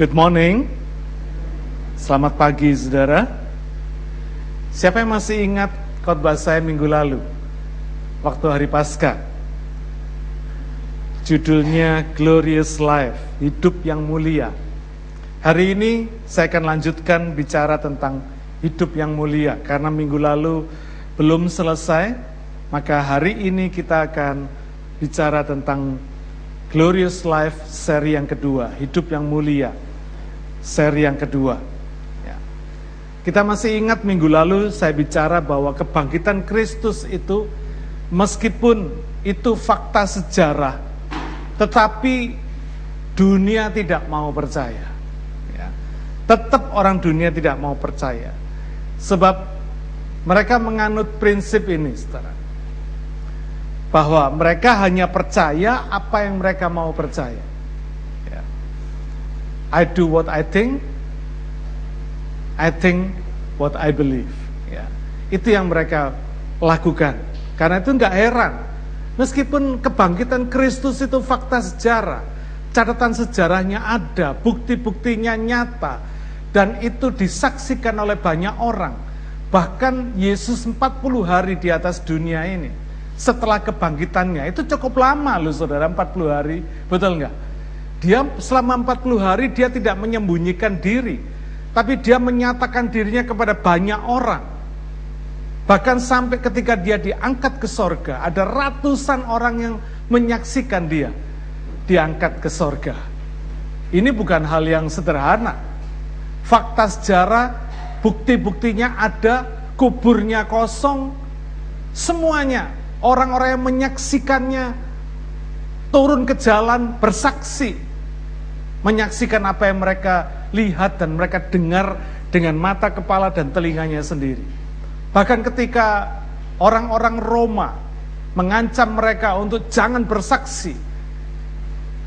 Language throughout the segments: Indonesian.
Good morning. Selamat pagi, saudara. Siapa yang masih ingat khotbah saya minggu lalu? Waktu hari Paskah. Judulnya Glorious Life, hidup yang mulia. Hari ini saya akan lanjutkan bicara tentang hidup yang mulia. Karena minggu lalu belum selesai, maka hari ini kita akan bicara tentang Glorious Life seri yang kedua, hidup yang mulia seri yang kedua. Ya. Kita masih ingat minggu lalu saya bicara bahwa kebangkitan Kristus itu meskipun itu fakta sejarah, tetapi dunia tidak mau percaya. Ya. Tetap orang dunia tidak mau percaya. Sebab mereka menganut prinsip ini, saudara. Bahwa mereka hanya percaya apa yang mereka mau percaya. I do what I think, I think what I believe. Ya. Itu yang mereka lakukan. Karena itu nggak heran. Meskipun kebangkitan Kristus itu fakta sejarah, catatan sejarahnya ada, bukti-buktinya nyata, dan itu disaksikan oleh banyak orang. Bahkan Yesus 40 hari di atas dunia ini, setelah kebangkitannya, itu cukup lama loh saudara, 40 hari, betul nggak? Dia selama 40 hari dia tidak menyembunyikan diri, tapi dia menyatakan dirinya kepada banyak orang. Bahkan sampai ketika dia diangkat ke sorga, ada ratusan orang yang menyaksikan dia diangkat ke sorga. Ini bukan hal yang sederhana. Fakta sejarah, bukti-buktinya ada, kuburnya kosong, semuanya. Orang-orang yang menyaksikannya turun ke jalan bersaksi menyaksikan apa yang mereka lihat dan mereka dengar dengan mata, kepala, dan telinganya sendiri. Bahkan ketika orang-orang Roma mengancam mereka untuk jangan bersaksi,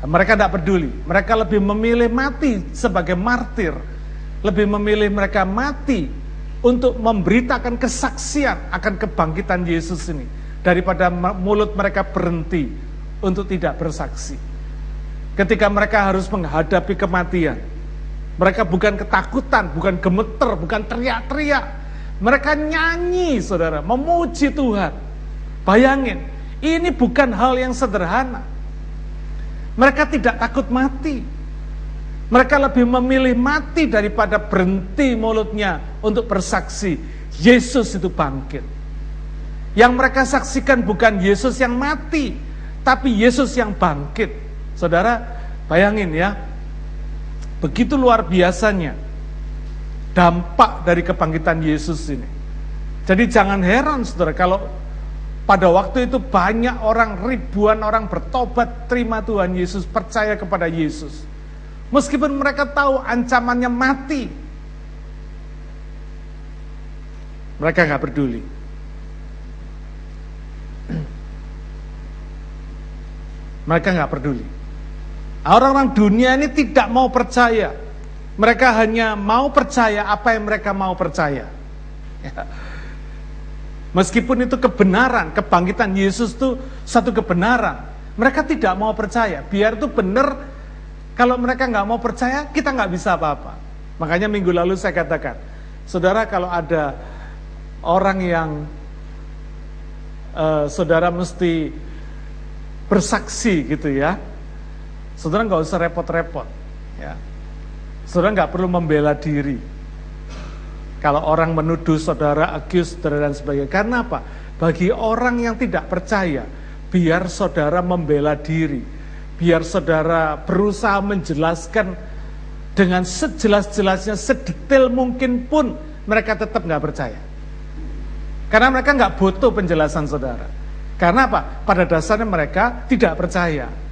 mereka tidak peduli. Mereka lebih memilih mati sebagai martir, lebih memilih mereka mati untuk memberitakan kesaksian akan kebangkitan Yesus ini daripada mulut mereka berhenti untuk tidak bersaksi ketika mereka harus menghadapi kematian. Mereka bukan ketakutan, bukan gemeter, bukan teriak-teriak. Mereka nyanyi, saudara, memuji Tuhan. Bayangin, ini bukan hal yang sederhana. Mereka tidak takut mati. Mereka lebih memilih mati daripada berhenti mulutnya untuk bersaksi. Yesus itu bangkit. Yang mereka saksikan bukan Yesus yang mati, tapi Yesus yang bangkit. Saudara, bayangin ya, begitu luar biasanya dampak dari kebangkitan Yesus ini. Jadi jangan heran saudara kalau pada waktu itu banyak orang, ribuan orang bertobat, terima Tuhan Yesus, percaya kepada Yesus. Meskipun mereka tahu ancamannya mati, mereka nggak peduli. Mereka nggak peduli. Orang-orang dunia ini tidak mau percaya. Mereka hanya mau percaya apa yang mereka mau percaya. Ya. Meskipun itu kebenaran, kebangkitan Yesus itu satu kebenaran. Mereka tidak mau percaya. Biar itu benar, kalau mereka nggak mau percaya, kita nggak bisa apa-apa. Makanya minggu lalu saya katakan, saudara kalau ada orang yang uh, saudara mesti bersaksi gitu ya, Saudara nggak usah repot-repot. Ya. Saudara nggak perlu membela diri. Kalau orang menuduh saudara, accuse saudara dan sebagainya. Karena apa? Bagi orang yang tidak percaya, biar saudara membela diri. Biar saudara berusaha menjelaskan dengan sejelas-jelasnya, sedetail mungkin pun mereka tetap nggak percaya. Karena mereka nggak butuh penjelasan saudara. Karena apa? Pada dasarnya mereka tidak percaya.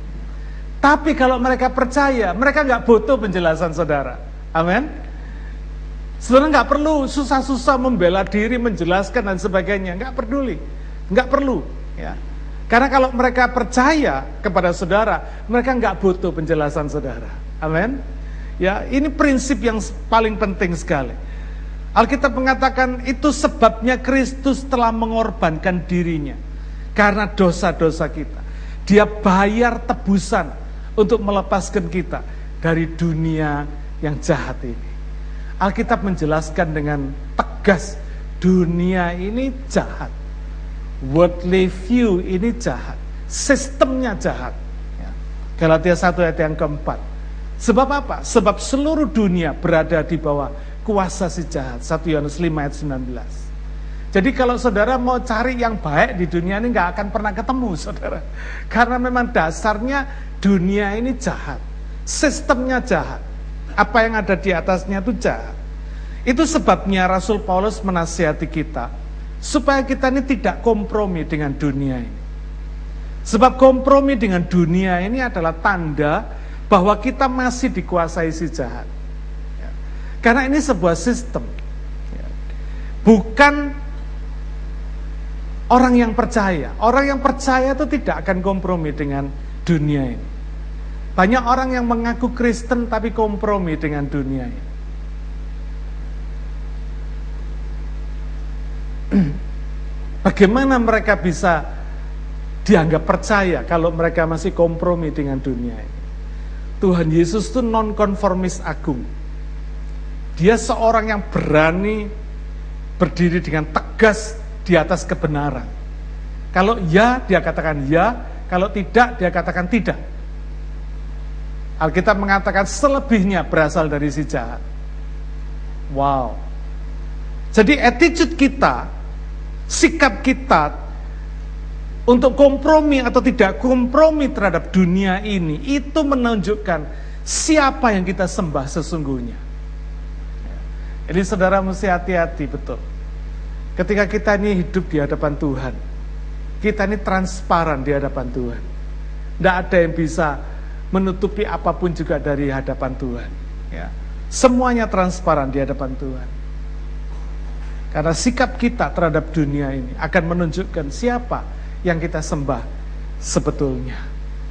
Tapi kalau mereka percaya, mereka nggak butuh penjelasan saudara. Amin. Saudara nggak perlu susah-susah membela diri, menjelaskan dan sebagainya. Nggak peduli, nggak perlu. Ya. Karena kalau mereka percaya kepada saudara, mereka nggak butuh penjelasan saudara. Amin. Ya, ini prinsip yang paling penting sekali. Alkitab mengatakan itu sebabnya Kristus telah mengorbankan dirinya karena dosa-dosa kita. Dia bayar tebusan untuk melepaskan kita dari dunia yang jahat ini. Alkitab menjelaskan dengan tegas dunia ini jahat. Worldly view ini jahat. Sistemnya jahat. Ya. Galatia 1 ayat yang keempat. Sebab apa? Sebab seluruh dunia berada di bawah kuasa si jahat. 1 Yohanes 5 ayat 19. Jadi kalau saudara mau cari yang baik di dunia ini nggak akan pernah ketemu saudara. Karena memang dasarnya dunia ini jahat. Sistemnya jahat. Apa yang ada di atasnya itu jahat. Itu sebabnya Rasul Paulus menasihati kita supaya kita ini tidak kompromi dengan dunia ini. Sebab kompromi dengan dunia ini adalah tanda bahwa kita masih dikuasai si jahat. Ya. Karena ini sebuah sistem. Ya. Bukan orang yang percaya. Orang yang percaya itu tidak akan kompromi dengan dunia ini. Banyak orang yang mengaku Kristen tapi kompromi dengan dunia ini. Bagaimana mereka bisa dianggap percaya kalau mereka masih kompromi dengan dunia ini? Tuhan Yesus itu nonkonformis agung. Dia seorang yang berani berdiri dengan tegas di atas kebenaran. Kalau ya, dia katakan ya, kalau tidak, dia katakan tidak. Alkitab mengatakan selebihnya berasal dari si jahat. Wow. Jadi attitude kita, sikap kita untuk kompromi atau tidak kompromi terhadap dunia ini, itu menunjukkan siapa yang kita sembah sesungguhnya. Jadi saudara mesti hati-hati betul. Ketika kita ini hidup di hadapan Tuhan, kita ini transparan di hadapan Tuhan. Tidak ada yang bisa menutupi apa pun juga dari hadapan Tuhan. Ya. Semuanya transparan di hadapan Tuhan. Karena sikap kita terhadap dunia ini akan menunjukkan siapa yang kita sembah sebetulnya.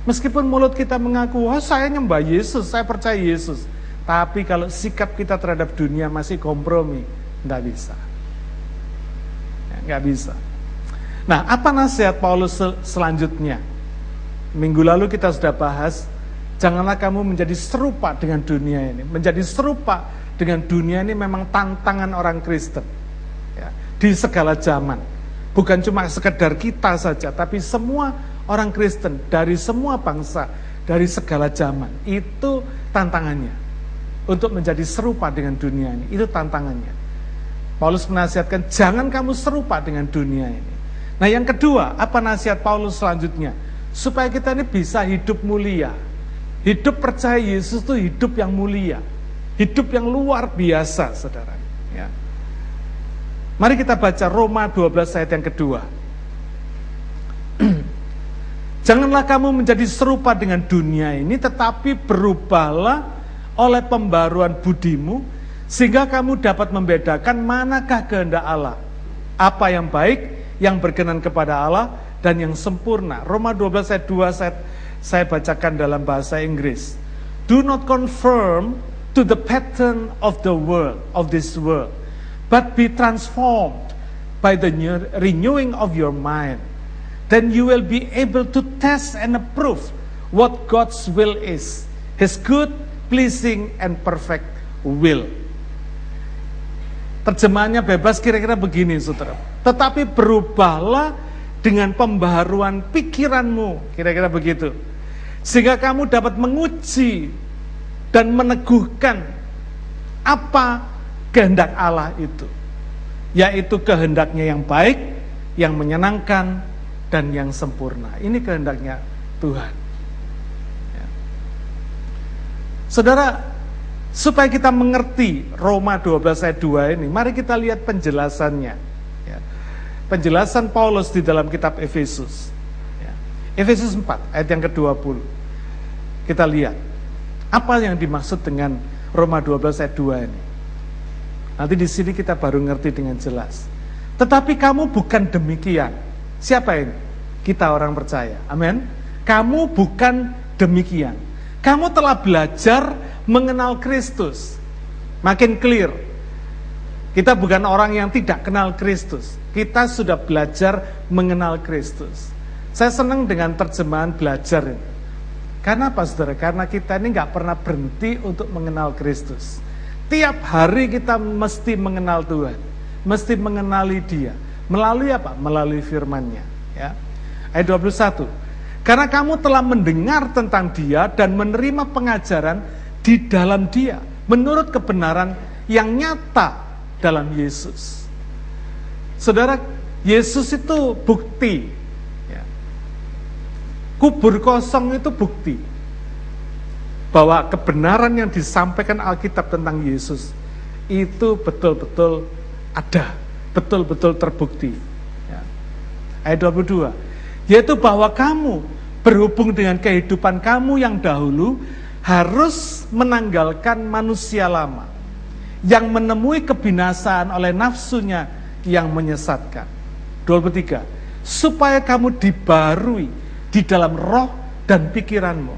Meskipun mulut kita mengaku, oh saya nyembah Yesus, saya percaya Yesus. Tapi kalau sikap kita terhadap dunia masih kompromi, tidak bisa. Nggak bisa. Nah, apa nasihat Paulus sel selanjutnya? Minggu lalu kita sudah bahas Janganlah kamu menjadi serupa dengan dunia ini. Menjadi serupa dengan dunia ini memang tantangan orang Kristen. Ya, di segala zaman. Bukan cuma sekedar kita saja, tapi semua orang Kristen dari semua bangsa, dari segala zaman. Itu tantangannya. Untuk menjadi serupa dengan dunia ini. Itu tantangannya. Paulus menasihatkan, jangan kamu serupa dengan dunia ini. Nah yang kedua, apa nasihat Paulus selanjutnya? Supaya kita ini bisa hidup mulia Hidup percaya Yesus itu hidup yang mulia, hidup yang luar biasa, saudara. Ya. Mari kita baca Roma 12 ayat yang kedua. Janganlah kamu menjadi serupa dengan dunia ini, tetapi berubahlah oleh pembaruan budimu, sehingga kamu dapat membedakan manakah kehendak Allah. Apa yang baik, yang berkenan kepada Allah, dan yang sempurna. Roma 12 ayat 2 ayat saya bacakan dalam bahasa Inggris. Do not confirm to the pattern of the world, of this world, but be transformed by the renewing of your mind. Then you will be able to test and approve what God's will is, His good, pleasing, and perfect will. Terjemahannya bebas kira-kira begini, saudara. Tetapi berubahlah dengan pembaharuan pikiranmu, kira-kira begitu sehingga kamu dapat menguji dan meneguhkan apa kehendak Allah itu. Yaitu kehendaknya yang baik, yang menyenangkan, dan yang sempurna. Ini kehendaknya Tuhan. Ya. Saudara, supaya kita mengerti Roma 12 ayat 2 ini, mari kita lihat penjelasannya. Ya. Penjelasan Paulus di dalam kitab Efesus. Efesus 4 ayat yang ke-20. Kita lihat apa yang dimaksud dengan Roma 12 ayat 2 ini. Nanti di sini kita baru ngerti dengan jelas. Tetapi kamu bukan demikian. Siapa ini? Kita orang percaya. Amin. Kamu bukan demikian. Kamu telah belajar mengenal Kristus. Makin clear. Kita bukan orang yang tidak kenal Kristus. Kita sudah belajar mengenal Kristus. Saya senang dengan terjemahan belajar ini. Karena apa saudara? Karena kita ini nggak pernah berhenti untuk mengenal Kristus. Tiap hari kita mesti mengenal Tuhan. Mesti mengenali dia. Melalui apa? Melalui firmannya. Ya. Ayat 21. Karena kamu telah mendengar tentang dia dan menerima pengajaran di dalam dia. Menurut kebenaran yang nyata dalam Yesus. Saudara, Yesus itu bukti kubur kosong itu bukti bahwa kebenaran yang disampaikan Alkitab tentang Yesus itu betul-betul ada, betul-betul terbukti. Ya. Ayat 22, yaitu bahwa kamu berhubung dengan kehidupan kamu yang dahulu harus menanggalkan manusia lama yang menemui kebinasaan oleh nafsunya yang menyesatkan. 23, supaya kamu dibarui di dalam roh dan pikiranmu.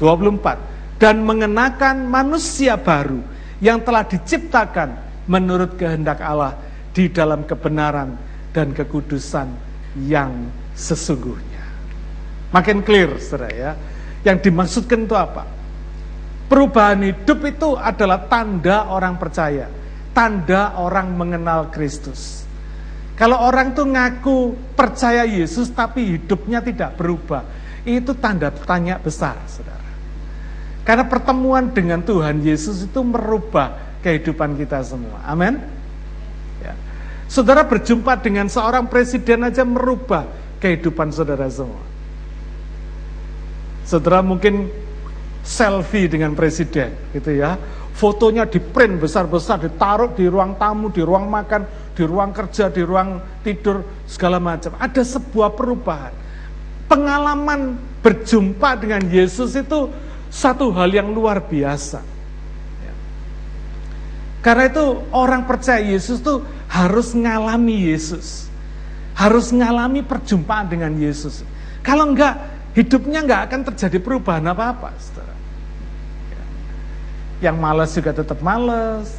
24. Dan mengenakan manusia baru yang telah diciptakan menurut kehendak Allah di dalam kebenaran dan kekudusan yang sesungguhnya. Makin clear, saudara ya. Yang dimaksudkan itu apa? Perubahan hidup itu adalah tanda orang percaya, tanda orang mengenal Kristus. Kalau orang tuh ngaku percaya Yesus tapi hidupnya tidak berubah, itu tanda tanya besar, saudara. Karena pertemuan dengan Tuhan Yesus itu merubah kehidupan kita semua. Amin. Ya. Saudara berjumpa dengan seorang presiden aja merubah kehidupan saudara semua. Saudara mungkin selfie dengan presiden, gitu ya. Fotonya di print besar-besar, ditaruh di ruang tamu, di ruang makan, di ruang kerja, di ruang tidur, segala macam. Ada sebuah perubahan. Pengalaman berjumpa dengan Yesus itu satu hal yang luar biasa. Ya. Karena itu orang percaya Yesus itu harus ngalami Yesus. Harus ngalami perjumpaan dengan Yesus. Kalau enggak, hidupnya enggak akan terjadi perubahan apa-apa. Ya. Yang malas juga tetap malas.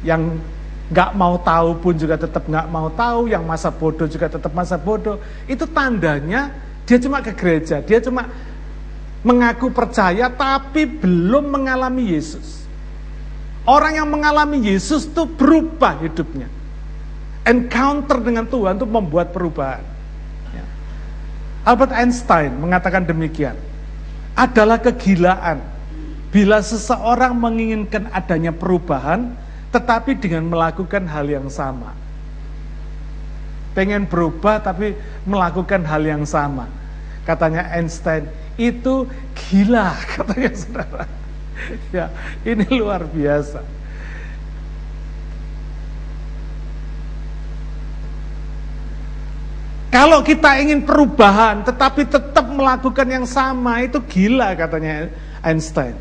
Yang nggak mau tahu pun juga tetap nggak mau tahu, yang masa bodoh juga tetap masa bodoh. Itu tandanya dia cuma ke gereja, dia cuma mengaku percaya tapi belum mengalami Yesus. Orang yang mengalami Yesus itu berubah hidupnya. Encounter dengan Tuhan itu membuat perubahan. Albert Einstein mengatakan demikian. Adalah kegilaan bila seseorang menginginkan adanya perubahan, tetapi dengan melakukan hal yang sama. Pengen berubah tapi melakukan hal yang sama. Katanya Einstein, itu gila katanya saudara. Ya, ini luar biasa. Kalau kita ingin perubahan tetapi tetap melakukan yang sama, itu gila katanya Einstein.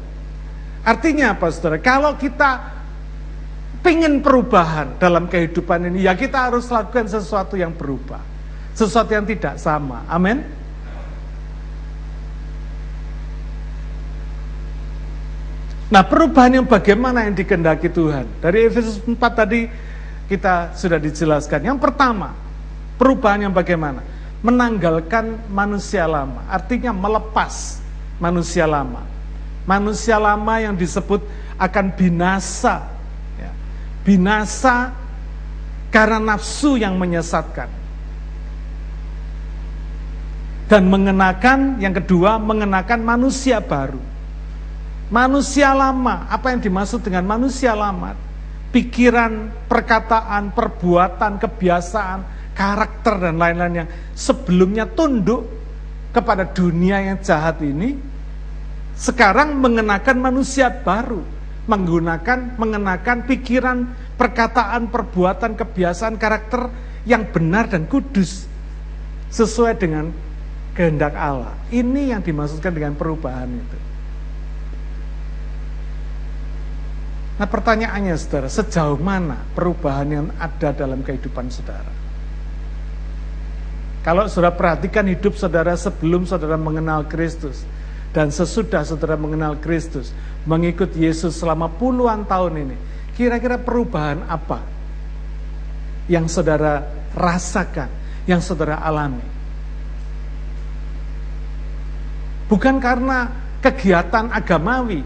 Artinya apa saudara? Kalau kita pengen perubahan dalam kehidupan ini, ya kita harus lakukan sesuatu yang berubah. Sesuatu yang tidak sama. Amin. Nah perubahan yang bagaimana yang dikendaki Tuhan? Dari Efesus 4 tadi kita sudah dijelaskan. Yang pertama, perubahan yang bagaimana? Menanggalkan manusia lama. Artinya melepas manusia lama. Manusia lama yang disebut akan binasa binasa karena nafsu yang menyesatkan. Dan mengenakan, yang kedua, mengenakan manusia baru. Manusia lama, apa yang dimaksud dengan manusia lama? Pikiran, perkataan, perbuatan, kebiasaan, karakter, dan lain-lain yang sebelumnya tunduk kepada dunia yang jahat ini, sekarang mengenakan manusia baru menggunakan, mengenakan pikiran, perkataan, perbuatan, kebiasaan, karakter yang benar dan kudus sesuai dengan kehendak Allah. Ini yang dimaksudkan dengan perubahan itu. Nah pertanyaannya saudara, sejauh mana perubahan yang ada dalam kehidupan saudara? Kalau saudara perhatikan hidup saudara sebelum saudara mengenal Kristus, dan sesudah saudara mengenal Kristus, mengikut Yesus selama puluhan tahun ini, kira-kira perubahan apa yang saudara rasakan, yang saudara alami? Bukan karena kegiatan agamawi.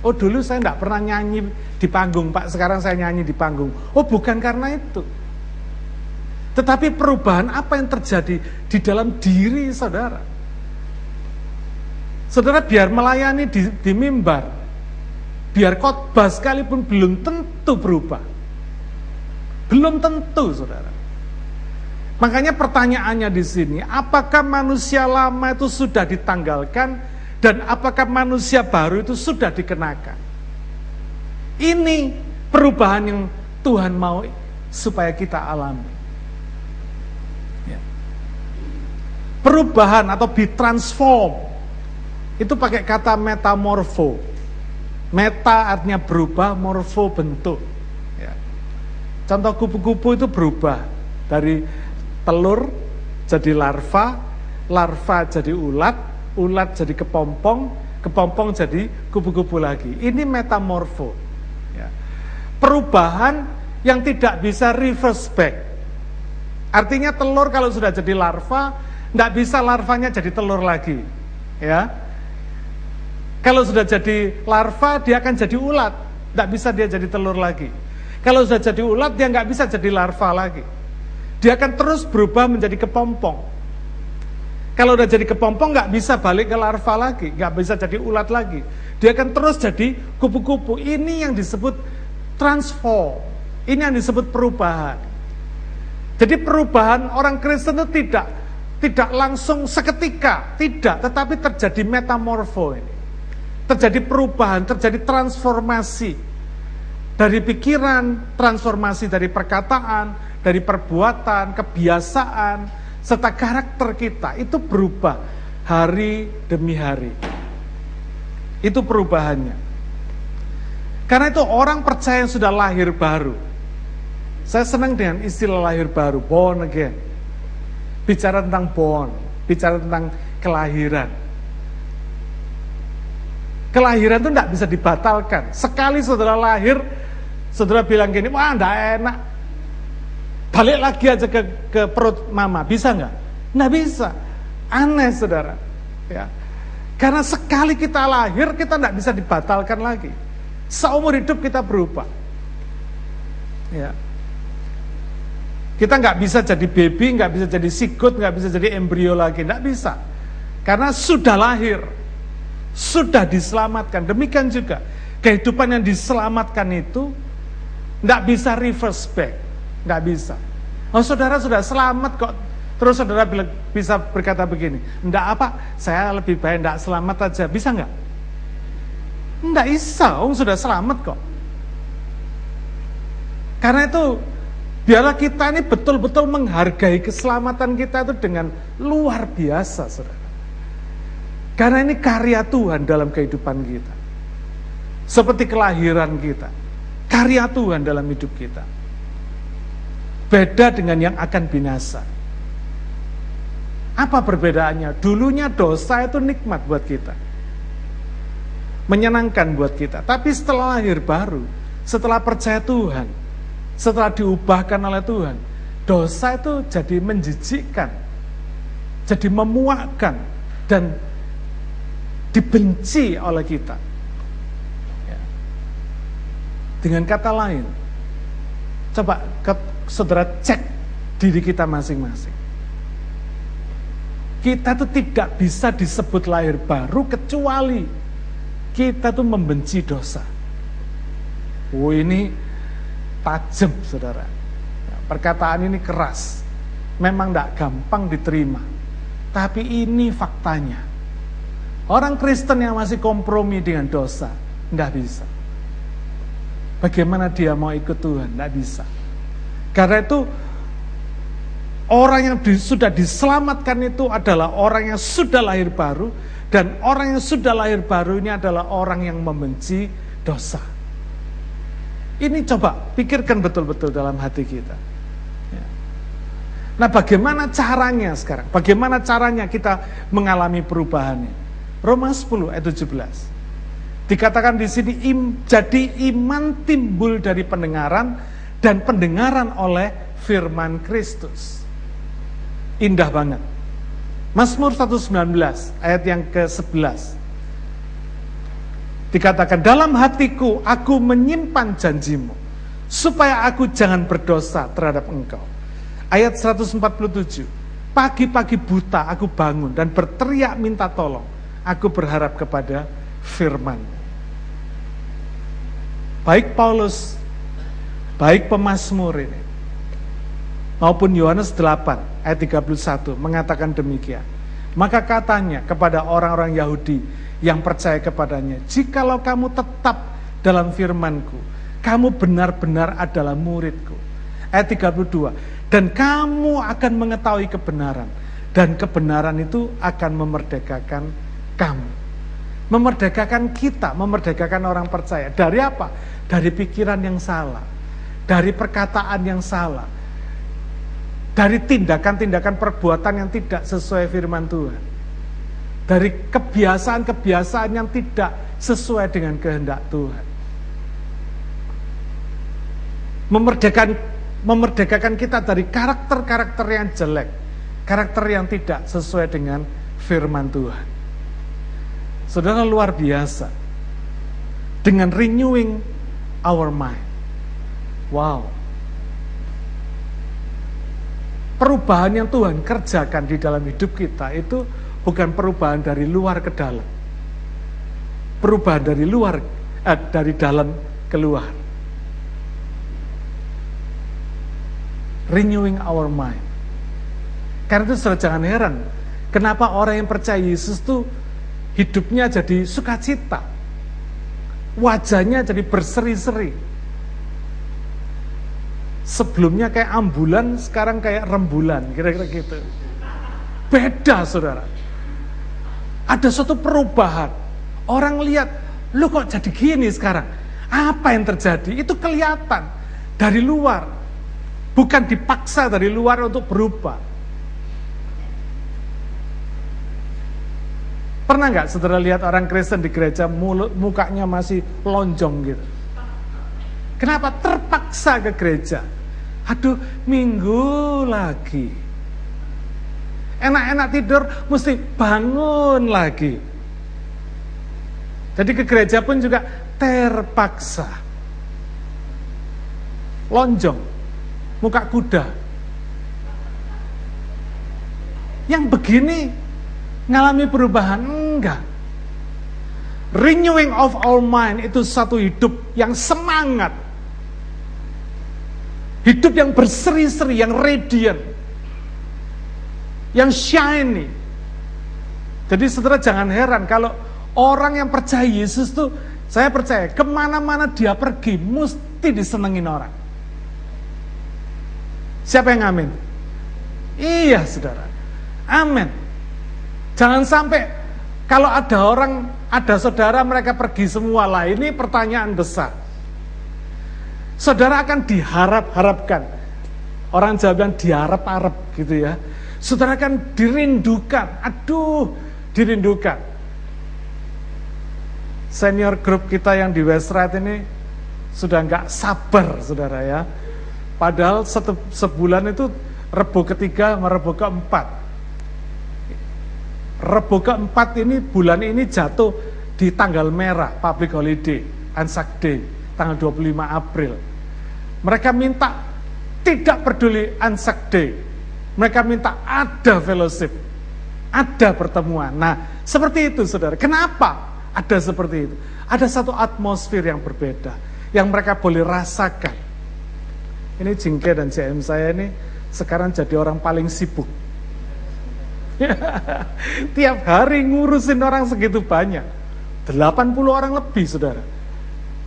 Oh dulu saya tidak pernah nyanyi di panggung Pak, sekarang saya nyanyi di panggung. Oh bukan karena itu. Tetapi perubahan apa yang terjadi di dalam diri saudara? Saudara biar melayani di, di mimbar, biar khotbah sekalipun belum tentu berubah. Belum tentu saudara. Makanya pertanyaannya di sini, apakah manusia lama itu sudah ditanggalkan dan apakah manusia baru itu sudah dikenakan? Ini perubahan yang Tuhan mau supaya kita alami. Ya. Perubahan atau be transform itu pakai kata metamorfo. Meta artinya berubah, morfo bentuk. Ya. Contoh kupu-kupu itu berubah dari telur jadi larva, larva jadi ulat, ulat jadi kepompong, kepompong jadi kupu-kupu lagi. Ini metamorfo. Ya. Perubahan yang tidak bisa reverse back. Artinya telur kalau sudah jadi larva, tidak bisa larvanya jadi telur lagi. Ya, kalau sudah jadi larva, dia akan jadi ulat. Tidak bisa dia jadi telur lagi. Kalau sudah jadi ulat, dia nggak bisa jadi larva lagi. Dia akan terus berubah menjadi kepompong. Kalau udah jadi kepompong nggak bisa balik ke larva lagi, nggak bisa jadi ulat lagi. Dia akan terus jadi kupu-kupu. Ini yang disebut transform. Ini yang disebut perubahan. Jadi perubahan orang Kristen itu tidak tidak langsung seketika, tidak, tetapi terjadi metamorfo ini. Terjadi perubahan, terjadi transformasi dari pikiran, transformasi dari perkataan, dari perbuatan, kebiasaan, serta karakter kita itu berubah hari demi hari. Itu perubahannya. Karena itu orang percaya yang sudah lahir baru. Saya senang dengan istilah lahir baru, born again. Bicara tentang born, bicara tentang kelahiran. Kelahiran itu tidak bisa dibatalkan. Sekali saudara lahir, saudara bilang gini, wah tidak enak, Balik lagi aja ke, ke perut mama, bisa nggak? Nggak bisa. Aneh saudara. Ya. Karena sekali kita lahir, kita nggak bisa dibatalkan lagi. Seumur hidup kita berubah. Ya. Kita nggak bisa jadi baby, nggak bisa jadi sikut, nggak bisa jadi embrio lagi, nggak bisa. Karena sudah lahir, sudah diselamatkan. Demikian juga kehidupan yang diselamatkan itu nggak bisa reverse back. Nggak bisa. Oh saudara sudah selamat kok. Terus saudara bisa berkata begini, enggak apa, saya lebih baik enggak selamat aja. Bisa enggak? Enggak bisa, oh sudah selamat kok. Karena itu, biarlah kita ini betul-betul menghargai keselamatan kita itu dengan luar biasa, saudara. Karena ini karya Tuhan dalam kehidupan kita. Seperti kelahiran kita. Karya Tuhan dalam hidup kita. Beda dengan yang akan binasa. Apa perbedaannya? Dulunya dosa itu nikmat buat kita. Menyenangkan buat kita. Tapi setelah lahir baru, setelah percaya Tuhan, setelah diubahkan oleh Tuhan, dosa itu jadi menjijikkan, jadi memuakkan, dan dibenci oleh kita. Ya. Dengan kata lain, coba saudara cek diri kita masing-masing. Kita tuh tidak bisa disebut lahir baru kecuali kita tuh membenci dosa. Oh ini tajam saudara. Perkataan ini keras. Memang tidak gampang diterima. Tapi ini faktanya. Orang Kristen yang masih kompromi dengan dosa, tidak bisa. Bagaimana dia mau ikut Tuhan? Tidak bisa. Karena itu orang yang di, sudah diselamatkan itu adalah orang yang sudah lahir baru dan orang yang sudah lahir baru ini adalah orang yang membenci dosa. Ini coba pikirkan betul-betul dalam hati kita. Ya. Nah bagaimana caranya sekarang? Bagaimana caranya kita mengalami perubahannya? Roma 10 ayat 17. Dikatakan di sini im, jadi iman timbul dari pendengaran dan pendengaran oleh firman Kristus. Indah banget. Mazmur 119 ayat yang ke-11. Dikatakan dalam hatiku aku menyimpan janjimu supaya aku jangan berdosa terhadap engkau. Ayat 147. Pagi-pagi buta aku bangun dan berteriak minta tolong. Aku berharap kepada firman. Baik Paulus, baik pemazmur ini, maupun Yohanes 8 ayat 31 mengatakan demikian. Maka katanya kepada orang-orang Yahudi yang percaya kepadanya, jikalau kamu tetap dalam firmanku, kamu benar-benar adalah muridku. Ayat 32, dan kamu akan mengetahui kebenaran, dan kebenaran itu akan memerdekakan kamu. Memerdekakan kita, memerdekakan orang percaya. Dari apa? Dari pikiran yang salah, dari perkataan yang salah, dari tindakan-tindakan perbuatan yang tidak sesuai firman Tuhan. Dari kebiasaan-kebiasaan yang tidak sesuai dengan kehendak Tuhan. Memerdekakan memerdekakan kita dari karakter-karakter yang jelek, karakter yang tidak sesuai dengan firman Tuhan. Saudara luar biasa. Dengan renewing our mind. Wow, perubahan yang Tuhan kerjakan di dalam hidup kita itu bukan perubahan dari luar ke dalam. Perubahan dari luar eh, dari dalam keluar. Renewing our mind. Karena itu sudah jangan heran kenapa orang yang percaya Yesus itu hidupnya jadi sukacita. Wajahnya jadi berseri-seri Sebelumnya kayak ambulan, sekarang kayak rembulan, kira-kira gitu. Beda saudara. Ada suatu perubahan. Orang lihat, lu kok jadi gini sekarang? Apa yang terjadi? Itu kelihatan dari luar. Bukan dipaksa dari luar untuk berubah. Pernah nggak saudara lihat orang Kristen di gereja mulut mukanya masih lonjong gitu? Kenapa terpaksa ke gereja? Aduh, minggu lagi. Enak-enak tidur, mesti bangun lagi. Jadi ke gereja pun juga terpaksa. Lonjong, muka kuda. Yang begini ngalami perubahan? Enggak. Renewing of our mind itu satu hidup yang semangat Hidup yang berseri-seri, yang radiant. Yang shiny. Jadi saudara jangan heran kalau orang yang percaya Yesus tuh, saya percaya ke mana-mana dia pergi mesti disenengin orang. Siapa yang amin? Iya saudara. Amin. Jangan sampai kalau ada orang, ada saudara mereka pergi semua lah. Ini pertanyaan besar. Saudara akan diharap-harapkan. Orang Jawa bilang diharap-harap gitu ya. Saudara akan dirindukan. Aduh, dirindukan. Senior grup kita yang di West Right ini sudah nggak sabar, saudara ya. Padahal sebulan itu rebo ketiga sama rebo keempat. Rebo keempat ini bulan ini jatuh di tanggal merah, public holiday, Anzac Day, tanggal 25 April. Mereka minta tidak peduli Anzac Day. Mereka minta ada fellowship, ada pertemuan. Nah, seperti itu saudara. Kenapa ada seperti itu? Ada satu atmosfer yang berbeda, yang mereka boleh rasakan. Ini Jingke dan CM saya ini sekarang jadi orang paling sibuk. Tiap hari ngurusin orang segitu banyak. 80 orang lebih saudara.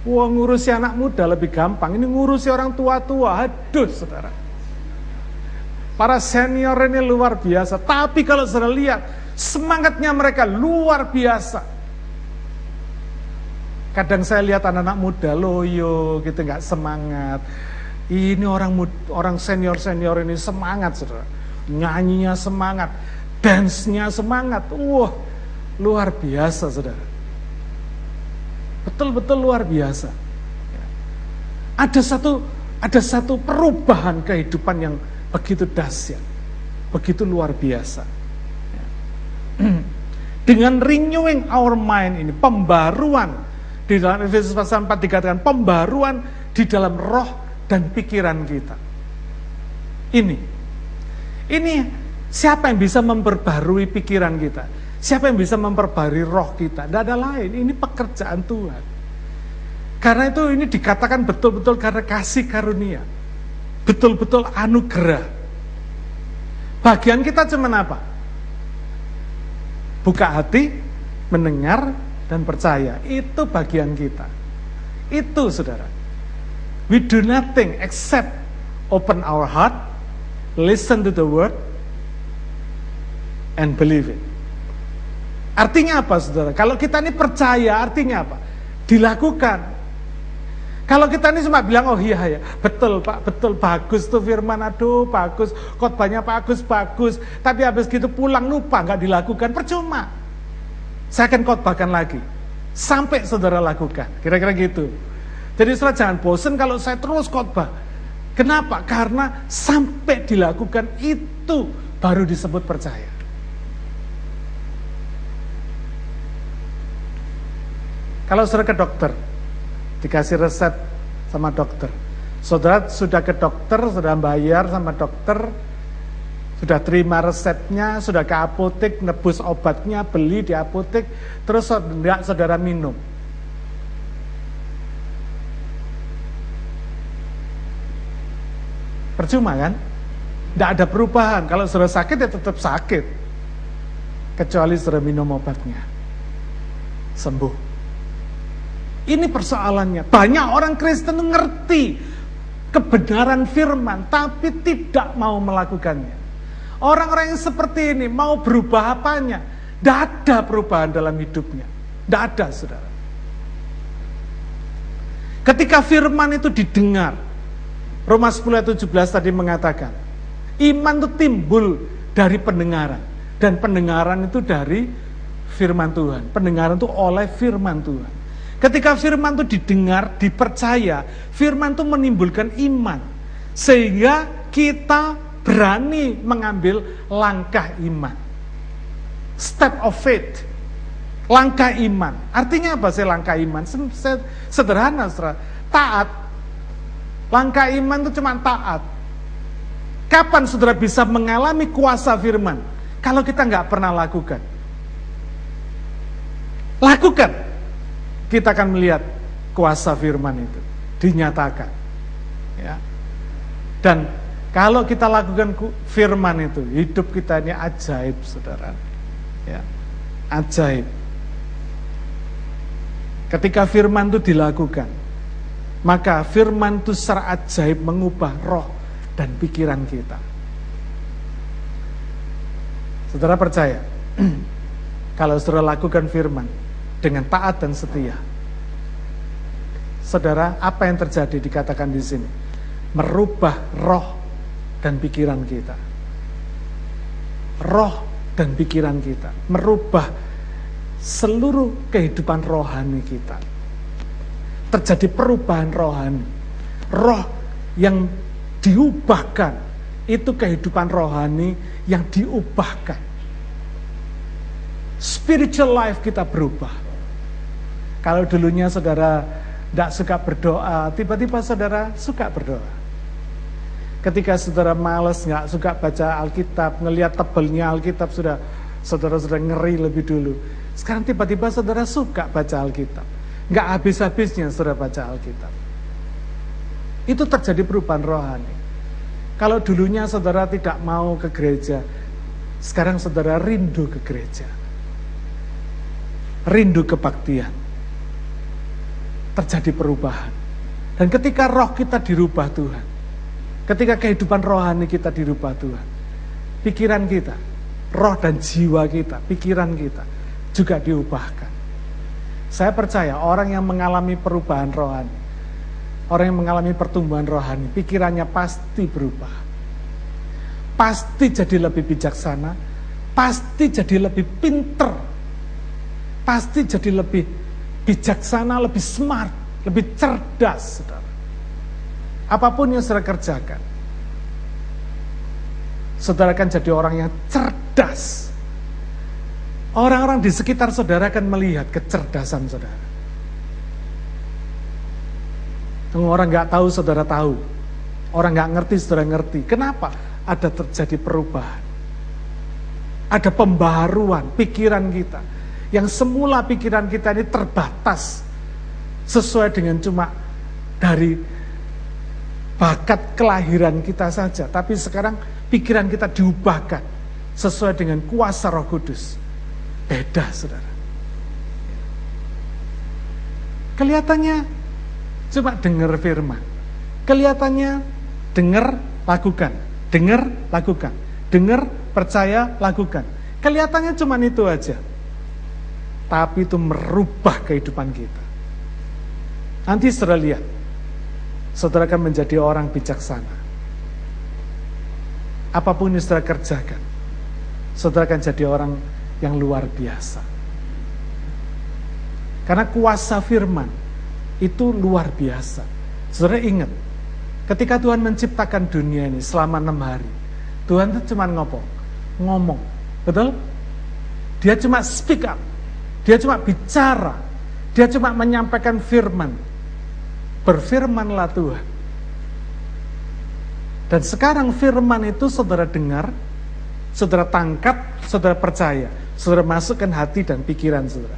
Wah ngurusi anak muda lebih gampang. Ini ngurusi orang tua-tua. Aduh saudara. Para senior ini luar biasa. Tapi kalau saudara lihat, semangatnya mereka luar biasa. Kadang saya lihat anak-anak muda loyo gitu nggak semangat. Ini orang orang senior senior ini semangat saudara. Nyanyinya semangat, dance-nya semangat. Wah luar biasa saudara. Betul-betul luar biasa. Ada satu ada satu perubahan kehidupan yang begitu dahsyat, begitu luar biasa. Dengan renewing our mind ini, pembaruan di dalam Efesus pasal 4 dikatakan pembaruan di dalam roh dan pikiran kita. Ini. Ini siapa yang bisa memperbarui pikiran kita? Siapa yang bisa memperbarui roh kita? Tidak ada lain, ini pekerjaan Tuhan. Karena itu ini dikatakan betul-betul karena kasih karunia. Betul-betul anugerah. Bagian kita cuma apa? Buka hati, mendengar, dan percaya. Itu bagian kita. Itu saudara. We do nothing except open our heart, listen to the word, and believe it. Artinya apa saudara? Kalau kita ini percaya artinya apa? Dilakukan. Kalau kita ini cuma bilang, oh iya ya, betul Pak, betul, bagus tuh firman, aduh bagus, khotbahnya bagus, bagus. Tapi habis gitu pulang lupa, nggak dilakukan, percuma. Saya akan khotbahkan lagi. Sampai saudara lakukan, kira-kira gitu. Jadi saudara jangan bosan kalau saya terus khotbah. Kenapa? Karena sampai dilakukan itu baru disebut percaya. Kalau saudara ke dokter, dikasih resep sama dokter. Saudara sudah ke dokter, sudah bayar sama dokter, sudah terima resepnya, sudah ke apotek, nebus obatnya, beli di apotek, terus saudara, saudara minum. Percuma kan? Tidak ada perubahan. Kalau saudara sakit ya tetap sakit. Kecuali saudara minum obatnya. Sembuh. Ini persoalannya. Banyak orang Kristen ngerti kebenaran firman, tapi tidak mau melakukannya. Orang-orang yang seperti ini mau berubah apanya? Tidak ada perubahan dalam hidupnya. Tidak ada, saudara. Ketika firman itu didengar, Roma 10 ayat 17 tadi mengatakan, iman itu timbul dari pendengaran. Dan pendengaran itu dari firman Tuhan. Pendengaran itu oleh firman Tuhan. Ketika firman itu didengar, dipercaya, firman itu menimbulkan iman. Sehingga kita berani mengambil langkah iman. Step of faith. Langkah iman. Artinya apa sih langkah iman? Sederhana, saudara. Taat. Langkah iman itu cuma taat. Kapan saudara bisa mengalami kuasa firman? Kalau kita nggak pernah lakukan. Lakukan kita akan melihat kuasa firman itu dinyatakan. Ya. Dan kalau kita lakukan firman itu, hidup kita ini ajaib, saudara. Ya, ajaib. Ketika firman itu dilakukan, maka firman itu secara ajaib mengubah roh dan pikiran kita. Saudara percaya, kalau saudara lakukan firman, dengan taat dan setia. Saudara, apa yang terjadi dikatakan di sini? Merubah roh dan pikiran kita. Roh dan pikiran kita. Merubah seluruh kehidupan rohani kita. Terjadi perubahan rohani. Roh yang diubahkan, itu kehidupan rohani yang diubahkan. Spiritual life kita berubah kalau dulunya saudara tidak suka berdoa, tiba-tiba saudara suka berdoa. Ketika saudara males, nggak suka baca Alkitab, ngelihat tebelnya Alkitab sudah saudara sudah ngeri lebih dulu. Sekarang tiba-tiba saudara suka baca Alkitab. Nggak habis-habisnya saudara baca Alkitab. Itu terjadi perubahan rohani. Kalau dulunya saudara tidak mau ke gereja, sekarang saudara rindu ke gereja. Rindu kebaktian terjadi perubahan. Dan ketika roh kita dirubah Tuhan, ketika kehidupan rohani kita dirubah Tuhan, pikiran kita, roh dan jiwa kita, pikiran kita juga diubahkan. Saya percaya orang yang mengalami perubahan rohani, orang yang mengalami pertumbuhan rohani, pikirannya pasti berubah. Pasti jadi lebih bijaksana, pasti jadi lebih pinter, pasti jadi lebih bijaksana, lebih smart, lebih cerdas, saudara. Apa pun yang saudara kerjakan, saudara akan jadi orang yang cerdas. Orang-orang di sekitar saudara akan melihat kecerdasan saudara. Orang nggak tahu, saudara tahu. Orang nggak ngerti, saudara ngerti. Kenapa? Ada terjadi perubahan. Ada pembaharuan pikiran kita. Yang semula pikiran kita ini terbatas. Sesuai dengan cuma dari bakat kelahiran kita saja. Tapi sekarang pikiran kita diubahkan sesuai dengan kuasa roh kudus. Beda saudara. Kelihatannya cuma dengar firman. Kelihatannya dengar, lakukan. Dengar, lakukan. Dengar, percaya, lakukan. Kelihatannya cuma itu aja. Tapi itu merubah kehidupan kita. Nanti saudara lihat. Saudara akan menjadi orang bijaksana. Apa pun yang saudara kerjakan. Saudara akan jadi orang yang luar biasa. Karena kuasa firman itu luar biasa. Saudara ingat, ketika Tuhan menciptakan dunia ini selama enam hari, Tuhan itu cuma ngomong, ngomong, betul? Dia cuma speak up, dia cuma bicara, dia cuma menyampaikan firman. Berfirmanlah Tuhan. Dan sekarang firman itu saudara dengar, saudara tangkap, saudara percaya. Saudara masukkan hati dan pikiran saudara.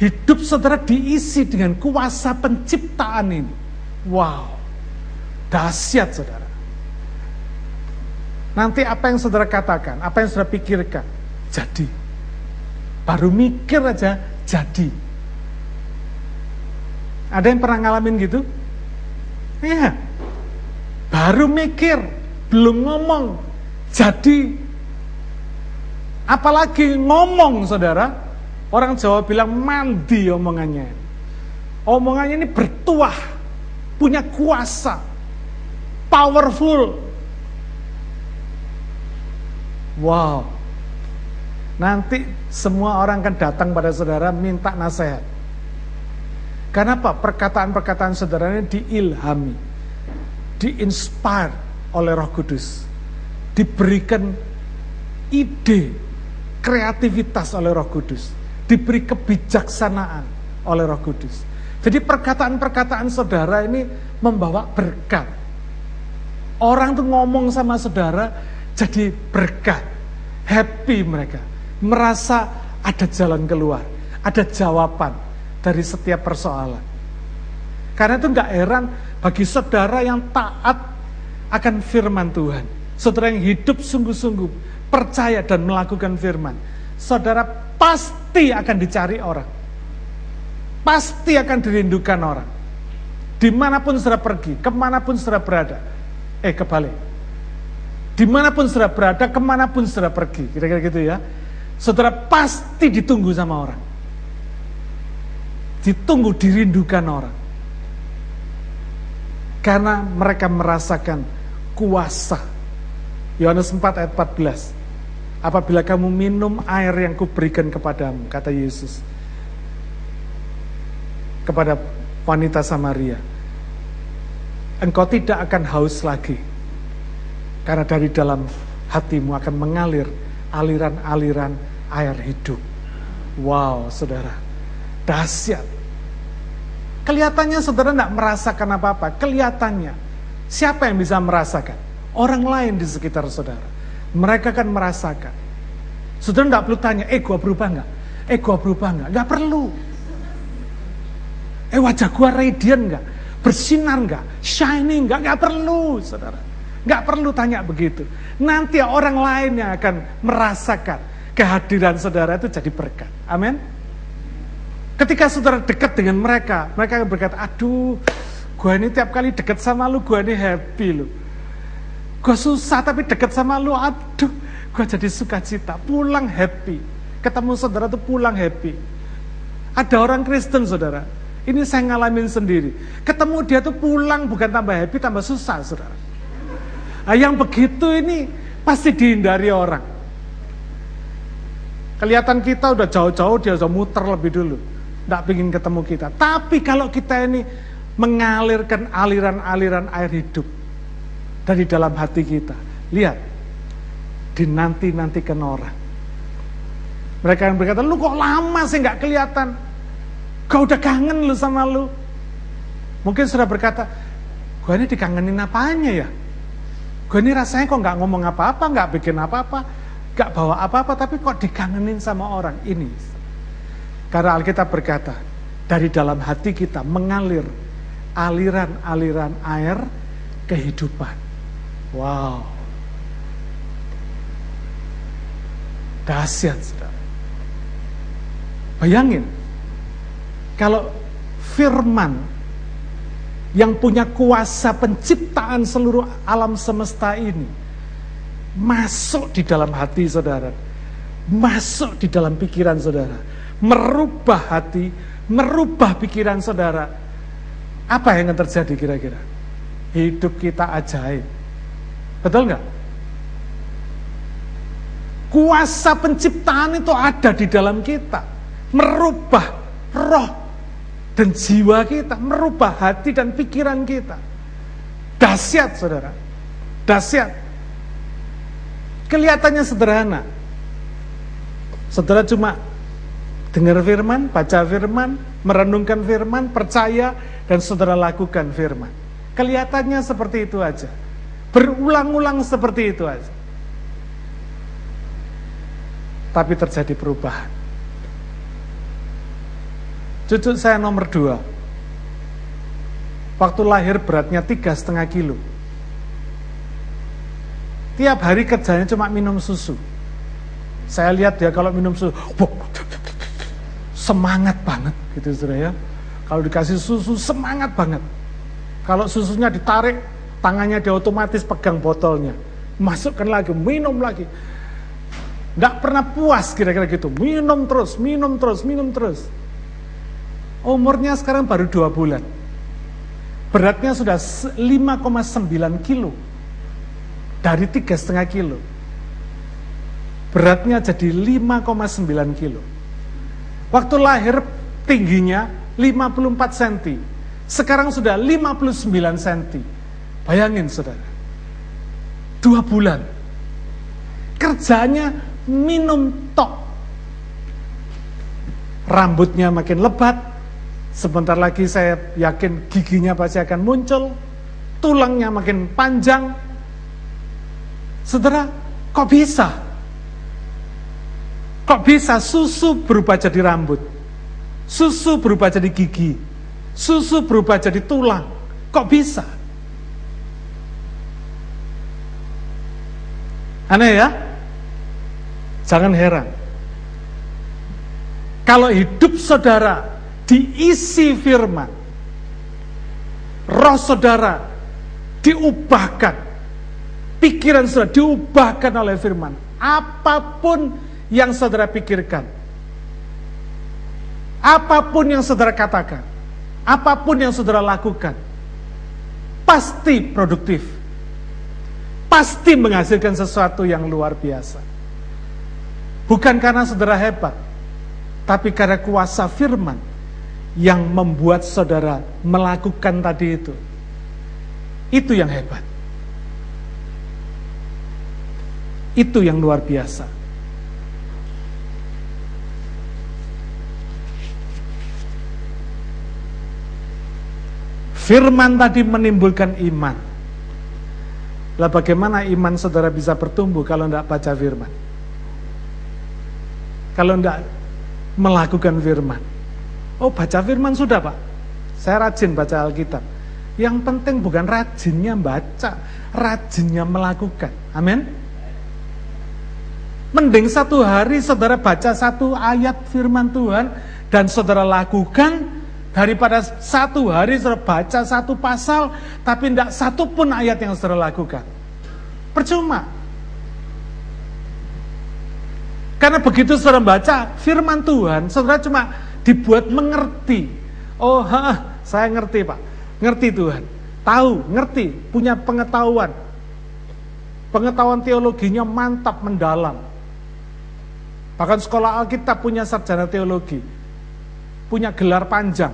Hidup saudara diisi dengan kuasa penciptaan ini. Wow, dahsyat saudara. Nanti apa yang saudara katakan, apa yang saudara pikirkan, jadi. Baru mikir aja, jadi. Ada yang pernah ngalamin gitu? Iya. Baru mikir, belum ngomong, jadi Apalagi ngomong saudara, orang Jawa bilang mandi omongannya. Omongannya ini bertuah, punya kuasa, powerful. Wow. Nanti semua orang akan datang pada saudara minta nasihat. Karena apa? Perkataan-perkataan saudara ini diilhami, diinspire oleh Roh Kudus, diberikan ide kreativitas oleh Roh Kudus, diberi kebijaksanaan oleh Roh Kudus. Jadi perkataan-perkataan saudara ini membawa berkat. Orang tuh ngomong sama saudara jadi berkat, happy mereka, merasa ada jalan keluar, ada jawaban dari setiap persoalan. Karena itu nggak heran bagi saudara yang taat akan firman Tuhan, saudara yang hidup sungguh-sungguh percaya dan melakukan firman, saudara pasti akan dicari orang. Pasti akan dirindukan orang. Di mana pun saudara pergi, ke mana pun saudara berada. Eh kebalik. Di mana pun saudara berada, ke mana pun saudara pergi. Kira-kira gitu ya. Saudara pasti ditunggu sama orang. Ditunggu, dirindukan orang. Karena mereka merasakan kuasa. Yohanes 4 ayat 14 apabila kamu minum air yang kuberikan kepadamu, kata Yesus. Kepada wanita Samaria. Engkau tidak akan haus lagi. Karena dari dalam hatimu akan mengalir aliran-aliran air hidup. Wow, saudara. Dahsyat. Kelihatannya saudara tidak merasakan apa-apa. Kelihatannya. Siapa yang bisa merasakan? Orang lain di sekitar saudara mereka kan merasakan. Saudara nggak perlu tanya, eh gua berubah nggak? Eh gua berubah nggak? Nggak perlu. Eh wajah gua radiant nggak? Bersinar nggak? Shining nggak? Nggak perlu, saudara. Nggak perlu tanya begitu. Nanti orang lain yang akan merasakan kehadiran saudara itu jadi berkat. Amin. Ketika saudara dekat dengan mereka, mereka berkata, aduh, gua ini tiap kali dekat sama lu, gua ini happy lu Gue susah tapi deket sama lu, aduh, gue jadi sukacita, pulang happy. Ketemu saudara tuh pulang happy. Ada orang Kristen saudara, ini saya ngalamin sendiri. Ketemu dia tuh pulang bukan tambah happy, tambah susah saudara. Nah, yang begitu ini pasti dihindari orang. Kelihatan kita udah jauh-jauh, dia udah muter lebih dulu. Tidak ingin ketemu kita. Tapi kalau kita ini mengalirkan aliran-aliran air hidup, dari dalam hati kita. Lihat, dinanti-nantikan orang. Mereka yang berkata, lu kok lama sih nggak kelihatan? Kau udah kangen lu sama lu. Mungkin sudah berkata, gue ini dikangenin apanya ya? Gue ini rasanya kok nggak ngomong apa-apa, nggak bikin apa-apa, nggak bawa apa-apa, tapi kok dikangenin sama orang ini. Karena Alkitab berkata, dari dalam hati kita mengalir aliran-aliran air kehidupan. Wow. Dahsyat, saudara. Bayangin, kalau firman yang punya kuasa penciptaan seluruh alam semesta ini masuk di dalam hati saudara, masuk di dalam pikiran saudara, merubah hati, merubah pikiran saudara. Apa yang akan terjadi kira-kira? Hidup kita ajaib. Betul nggak? Kuasa penciptaan itu ada di dalam kita. Merubah roh dan jiwa kita, merubah hati dan pikiran kita. Dahsyat saudara, dahsyat. Kelihatannya sederhana. Saudara cuma dengar firman, baca firman, merenungkan firman, percaya, dan saudara lakukan firman. Kelihatannya seperti itu aja. Berulang-ulang seperti itu aja. Tapi terjadi perubahan. Cucu saya nomor dua. Waktu lahir beratnya tiga setengah kilo. Tiap hari kerjanya cuma minum susu. Saya lihat dia kalau minum susu, semangat banget gitu saudara ya. Kalau dikasih susu semangat banget. Kalau susunya ditarik, tangannya dia otomatis pegang botolnya. Masukkan lagi, minum lagi. Nggak pernah puas kira-kira gitu. Minum terus, minum terus, minum terus. Umurnya sekarang baru dua bulan. Beratnya sudah 5,9 kilo. Dari tiga setengah kilo. Beratnya jadi 5,9 kilo. Waktu lahir tingginya 54 cm. Sekarang sudah 59 cm. Bayangin saudara. Dua bulan. Kerjanya minum tok. Rambutnya makin lebat, Sebentar lagi saya yakin giginya pasti akan muncul, tulangnya makin panjang. Saudara, kok bisa? Kok bisa susu berubah jadi rambut? Susu berubah jadi gigi? Susu berubah jadi tulang? Kok bisa? Aneh ya? Jangan heran. Kalau hidup saudara diisi firman. Roh saudara diubahkan. Pikiran saudara diubahkan oleh firman. Apa pun yang saudara pikirkan. Apa pun yang saudara katakan. Apa pun yang saudara lakukan. Pasti produktif. Pasti menghasilkan sesuatu yang luar biasa. Bukan karena saudara hebat, tapi karena kuasa firman yang membuat saudara melakukan tadi itu. Itu yang hebat. Itu yang luar biasa. Firman tadi menimbulkan iman. Lah bagaimana iman saudara bisa bertumbuh kalau tidak baca firman? Kalau tidak melakukan firman. Oh baca firman sudah pak, saya rajin baca Alkitab. Yang penting bukan rajinnya baca, rajinnya melakukan. Amin. Mending satu hari saudara baca satu ayat firman Tuhan dan saudara lakukan daripada satu hari saudara baca satu pasal tapi tidak satu pun ayat yang saudara lakukan. Percuma. Karena begitu saudara baca firman Tuhan, saudara cuma dibuat mengerti. Oh, ha, saya ngerti Pak, ngerti Tuhan. Tahu, ngerti, punya pengetahuan. Pengetahuan teologinya mantap, mendalam. Bahkan sekolah Alkitab punya sarjana teologi. Punya gelar panjang.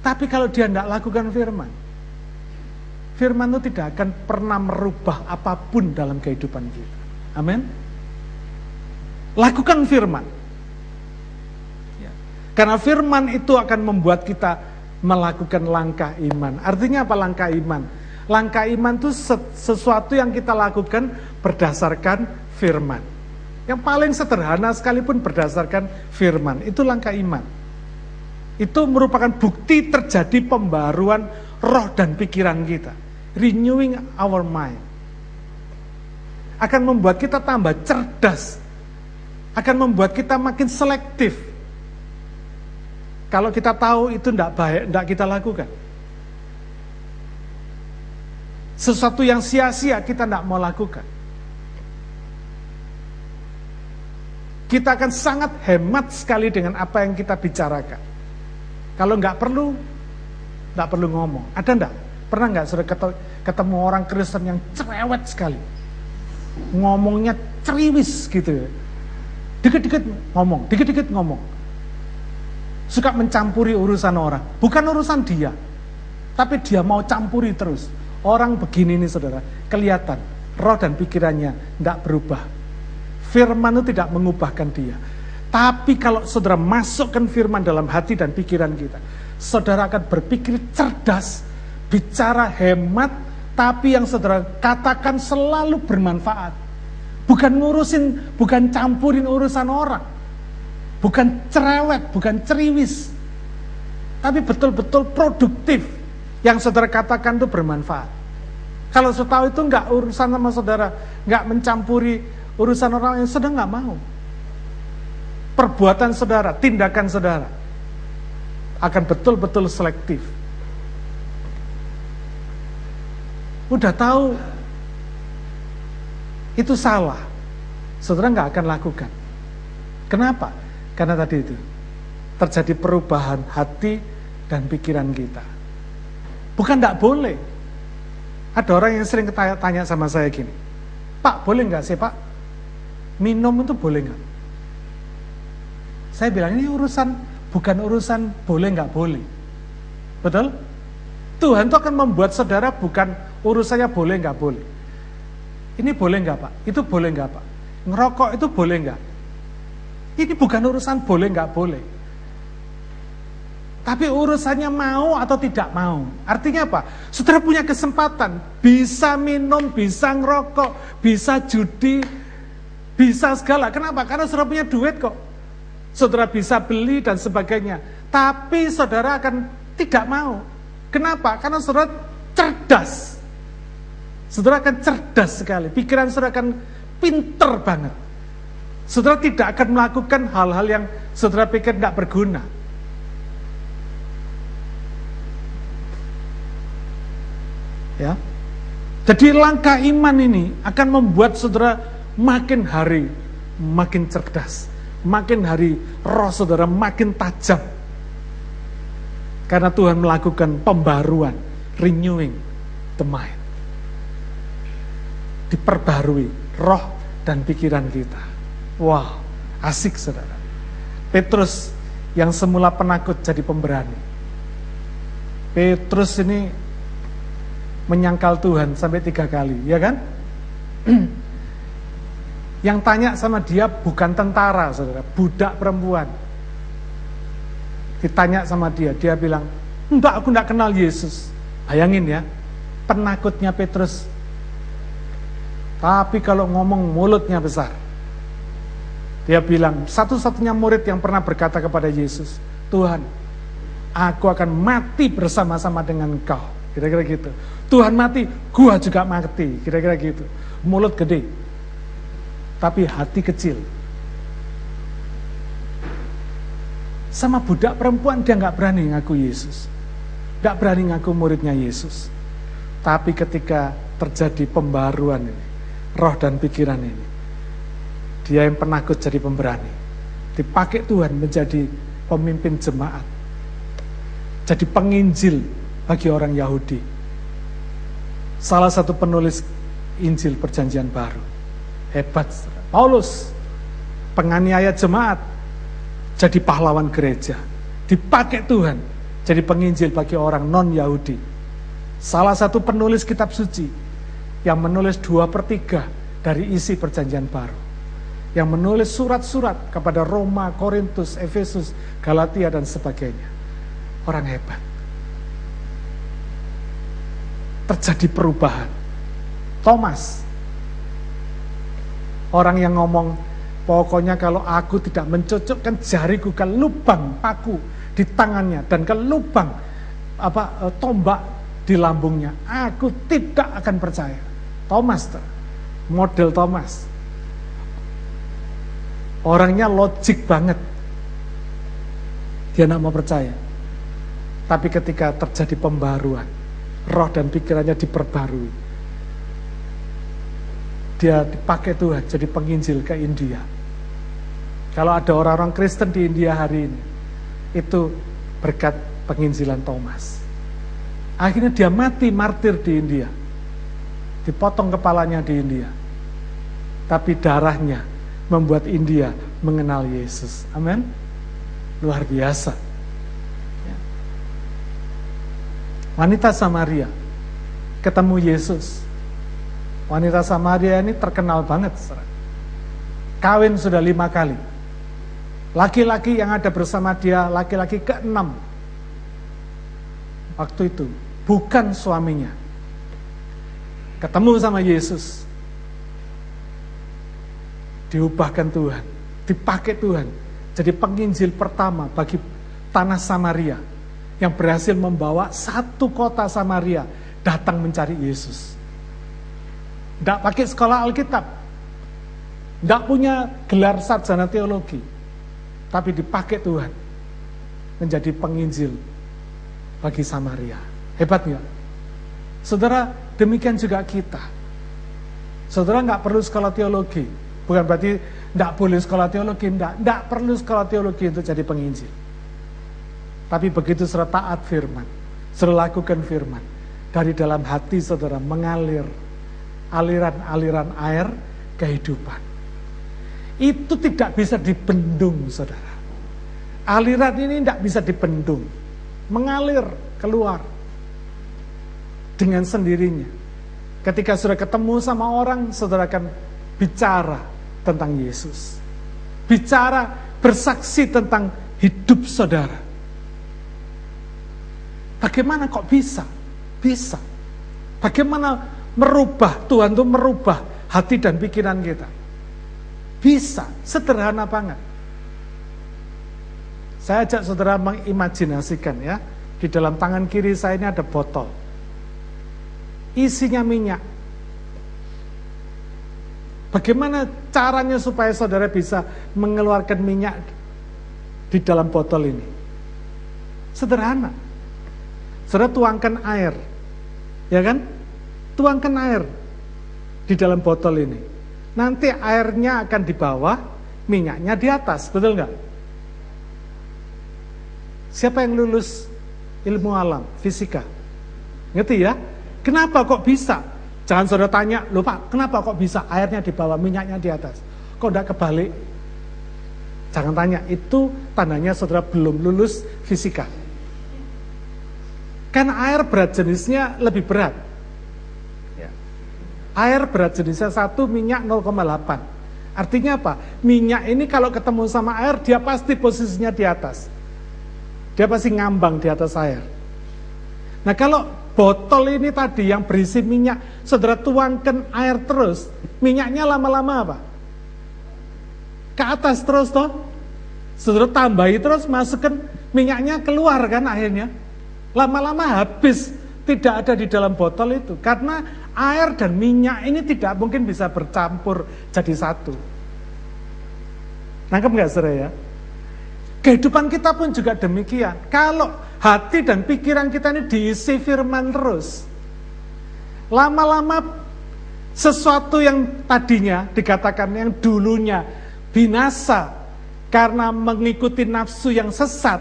Tapi kalau dia tidak lakukan firman, firman itu tidak akan pernah merubah apa pun dalam kehidupan kita. Amin. Lakukan firman. Karena firman itu akan membuat kita melakukan langkah iman. Artinya apa langkah iman? Langkah iman itu sesuatu yang kita lakukan berdasarkan firman. Yang paling sederhana sekalipun berdasarkan firman. Itu langkah iman. Itu merupakan bukti terjadi pembaruan roh dan pikiran kita. Renewing our mind. Akan membuat kita tambah cerdas. Akan membuat kita makin selektif kalau kita tahu itu tidak baik, tidak kita lakukan. Sesuatu yang sia-sia kita tidak mau lakukan. Kita akan sangat hemat sekali dengan apa yang kita bicarakan. Kalau nggak perlu, nggak perlu ngomong. Ada nggak? Pernah nggak sudah ketemu orang Kristen yang cerewet sekali? Ngomongnya ceriwis gitu. Dikit-dikit ngomong, dikit-dikit ngomong suka mencampuri urusan orang. Bukan urusan dia, tapi dia mau campuri terus. Orang begini nih saudara, kelihatan roh dan pikirannya tidak berubah. Firman itu tidak mengubahkan dia. Tapi kalau saudara masukkan firman dalam hati dan pikiran kita, saudara akan berpikir cerdas, bicara hemat, tapi yang saudara katakan selalu bermanfaat. Bukan ngurusin, bukan campurin urusan orang Bukan cerewet, bukan ceriwis. Tapi betul-betul produktif. Yang saudara katakan itu bermanfaat. Kalau tahu itu nggak urusan sama saudara, nggak mencampuri urusan orang yang sedang nggak mau. Perbuatan saudara, tindakan saudara akan betul-betul selektif. Udah tahu itu salah, saudara nggak akan lakukan. Kenapa? Karena tadi itu terjadi perubahan hati dan pikiran kita. Bukan tidak boleh. Ada orang yang sering tanya, tanya sama saya gini, Pak boleh nggak sih Pak? Minum itu boleh nggak? Saya bilang ini urusan bukan urusan boleh nggak boleh. Betul? Tuhan itu akan membuat saudara bukan urusannya boleh nggak boleh. Ini boleh nggak Pak? Itu boleh nggak Pak? Ngerokok itu boleh nggak? Ini bukan urusan boleh nggak boleh. Tapi urusannya mau atau tidak mau. Artinya apa? Saudara punya kesempatan, bisa minum, bisa ngerokok, bisa judi, bisa segala. Kenapa? Karena saudara punya duit kok. Saudara bisa beli dan sebagainya. Tapi saudara akan tidak mau. Kenapa? Karena saudara cerdas. Saudara akan cerdas sekali. Pikiran saudara akan pinter banget. Saudara tidak akan melakukan hal-hal yang saudara pikir tidak berguna. Ya. Jadi langkah iman ini akan membuat saudara makin hari makin cerdas. Makin hari roh saudara makin tajam. Karena Tuhan melakukan pembaruan, renewing the mind. Diperbarui roh dan pikiran kita. Wah, asik saudara. Petrus yang semula penakut jadi pemberani. Petrus ini menyangkal Tuhan sampai tiga kali, ya kan? yang tanya sama dia bukan tentara, saudara, budak perempuan. Ditanya sama dia, dia bilang, enggak, aku enggak kenal Yesus. Bayangin ya, penakutnya Petrus. Tapi kalau ngomong mulutnya besar. Dia bilang, satu-satunya murid yang pernah berkata kepada Yesus, Tuhan, aku akan mati bersama-sama dengan engkau. Kira-kira gitu. Tuhan mati, gua juga mati. Kira-kira gitu. Mulut gede, tapi hati kecil. Sama budak perempuan dia nggak berani ngaku Yesus. Nggak berani ngaku muridnya Yesus. Tapi ketika terjadi pembaruan ini, roh dan pikiran ini, dia yang penakut jadi pemberani. Dipakai Tuhan menjadi pemimpin jemaat. Jadi penginjil bagi orang Yahudi. Salah satu penulis Injil Perjanjian Baru. Hebat. Paulus, penganiaya jemaat, jadi pahlawan gereja. Dipakai Tuhan jadi penginjil bagi orang non-Yahudi. Salah satu penulis kitab suci yang menulis dua per tiga dari isi perjanjian baru yang menulis surat-surat kepada Roma, Korintus, Efesus, Galatia dan sebagainya. Orang hebat. Terjadi perubahan. Thomas, orang yang ngomong, pokoknya kalau aku tidak mencocokkan jariku ke lubang paku di tangannya dan ke lubang apa eh, tombak di lambungnya, aku tidak akan percaya. Thomas, model Thomas Orangnya logik banget. Dia tidak mau percaya. Tapi ketika terjadi pembaruan, roh dan pikirannya diperbarui. Dia dipakai Tuhan jadi penginjil ke India. Kalau ada orang-orang Kristen di India hari ini, itu berkat penginjilan Thomas. Akhirnya dia mati martir di India. Dipotong kepalanya di India. Tapi darahnya membuat India mengenal Yesus. Amin. Luar biasa. Ya. Wanita Samaria ketemu Yesus. Wanita Samaria ini terkenal banget. Kawin sudah lima kali. Laki-laki yang ada bersama dia, laki-laki keenam. Waktu itu, bukan suaminya. Ketemu sama Yesus diubahkan Tuhan, dipakai Tuhan. Jadi penginjil pertama bagi tanah Samaria yang berhasil membawa satu kota Samaria datang mencari Yesus. Tidak pakai sekolah Alkitab, tidak punya gelar sarjana teologi, tapi dipakai Tuhan menjadi penginjil bagi Samaria. Hebat nggak? Saudara, demikian juga kita. Saudara nggak perlu sekolah teologi, Bukan berarti tidak boleh sekolah teologi, tidak. Tidak perlu sekolah teologi untuk jadi penginjil. Tapi begitu saudara taat firman, saudara lakukan firman, dari dalam hati saudara mengalir aliran-aliran air kehidupan. Itu tidak bisa dibendung saudara. Aliran ini tidak bisa dibendung. Mengalir keluar dengan sendirinya. Ketika sudah ketemu sama orang, saudara akan bicara tentang Yesus. Bicara bersaksi tentang hidup saudara. Bagaimana kok bisa? Bisa. Bagaimana merubah, Tuhan itu merubah hati dan pikiran kita. Bisa, sederhana banget. Saya ajak saudara mengimajinasikan ya, di dalam tangan kiri saya ini ada botol. Isinya minyak, Bagaimana caranya supaya saudara bisa mengeluarkan minyak di dalam botol ini? Sederhana. Saudara tuangkan air. Ya kan? Tuangkan air di dalam botol ini. Nanti airnya akan di bawah, minyaknya di atas. Betul nggak? Siapa yang lulus ilmu alam, fisika? Ngerti ya? Kenapa kok bisa? Jangan saudara tanya, loh Pak, kenapa kok bisa airnya di bawah, minyaknya di atas? Kok tidak kebalik? Jangan tanya, itu tandanya saudara belum lulus fisika. Karena air berat jenisnya lebih berat. Air berat jenisnya satu, minyak 0,8. Artinya apa? Minyak ini kalau ketemu sama air, dia pasti posisinya di atas. Dia pasti ngambang di atas air. Nah kalau botol ini tadi yang berisi minyak, saudara tuangkan air terus, minyaknya lama-lama apa? Ke atas terus toh. Saudara tambahi terus, masukkan minyaknya keluar kan akhirnya. Lama-lama habis, tidak ada di dalam botol itu. Karena air dan minyak ini tidak mungkin bisa bercampur jadi satu. Nangkep nggak saudara ya? Kehidupan kita pun juga demikian. Kalau hati dan pikiran kita ini diisi firman terus. Lama-lama sesuatu yang tadinya dikatakan yang dulunya binasa karena mengikuti nafsu yang sesat,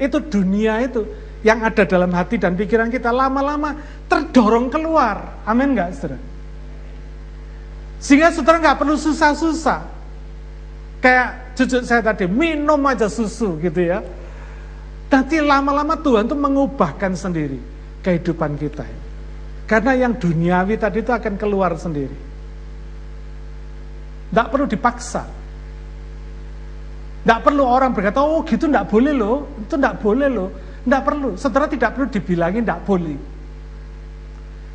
itu dunia itu yang ada dalam hati dan pikiran kita lama-lama terdorong keluar. Amin nggak, saudara? Sehingga saudara nggak perlu susah-susah. Kayak cucu saya tadi, minum aja susu gitu ya Nanti lama-lama Tuhan tuh mengubahkan sendiri kehidupan kita. Karena yang duniawi tadi itu akan keluar sendiri. Tidak perlu dipaksa. Tidak perlu orang berkata, oh gitu tidak boleh loh, itu tidak boleh loh. Tidak perlu, saudara tidak perlu dibilangin tidak boleh.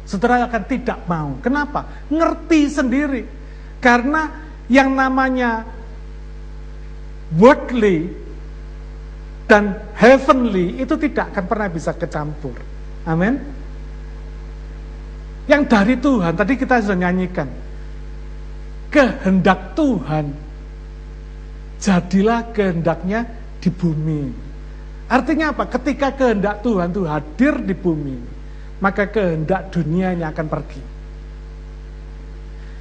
Saudara akan tidak mau. Kenapa? Ngerti sendiri. Karena yang namanya worldly dan heavenly itu tidak akan pernah bisa kecampur. Amin. Yang dari Tuhan, tadi kita sudah nyanyikan. Kehendak Tuhan, jadilah kehendaknya di bumi. Artinya apa? Ketika kehendak Tuhan itu hadir di bumi, maka kehendak dunianya akan pergi.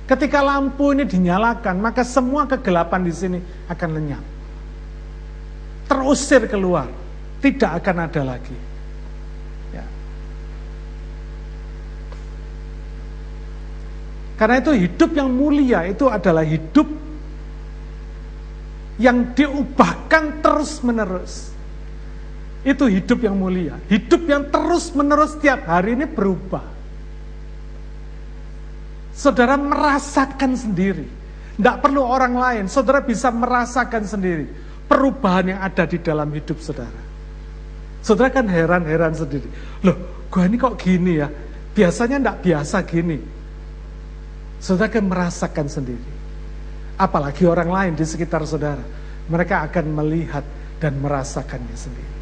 Ketika lampu ini dinyalakan, maka semua kegelapan di sini akan lenyap. Terusir keluar, tidak akan ada lagi. Ya. Karena itu hidup yang mulia itu adalah hidup yang diubahkan terus menerus. Itu hidup yang mulia. Hidup yang terus menerus setiap hari ini berubah. Saudara merasakan sendiri. Tidak perlu orang lain. Saudara bisa merasakan sendiri. Perubahan yang ada di dalam hidup saudara. Saudara kan heran-heran sendiri. Loh, gua ini kok gini ya? Biasanya tidak biasa gini. Saudara kan merasakan sendiri. Apalagi orang lain di sekitar saudara. Mereka akan melihat dan merasakannya sendiri.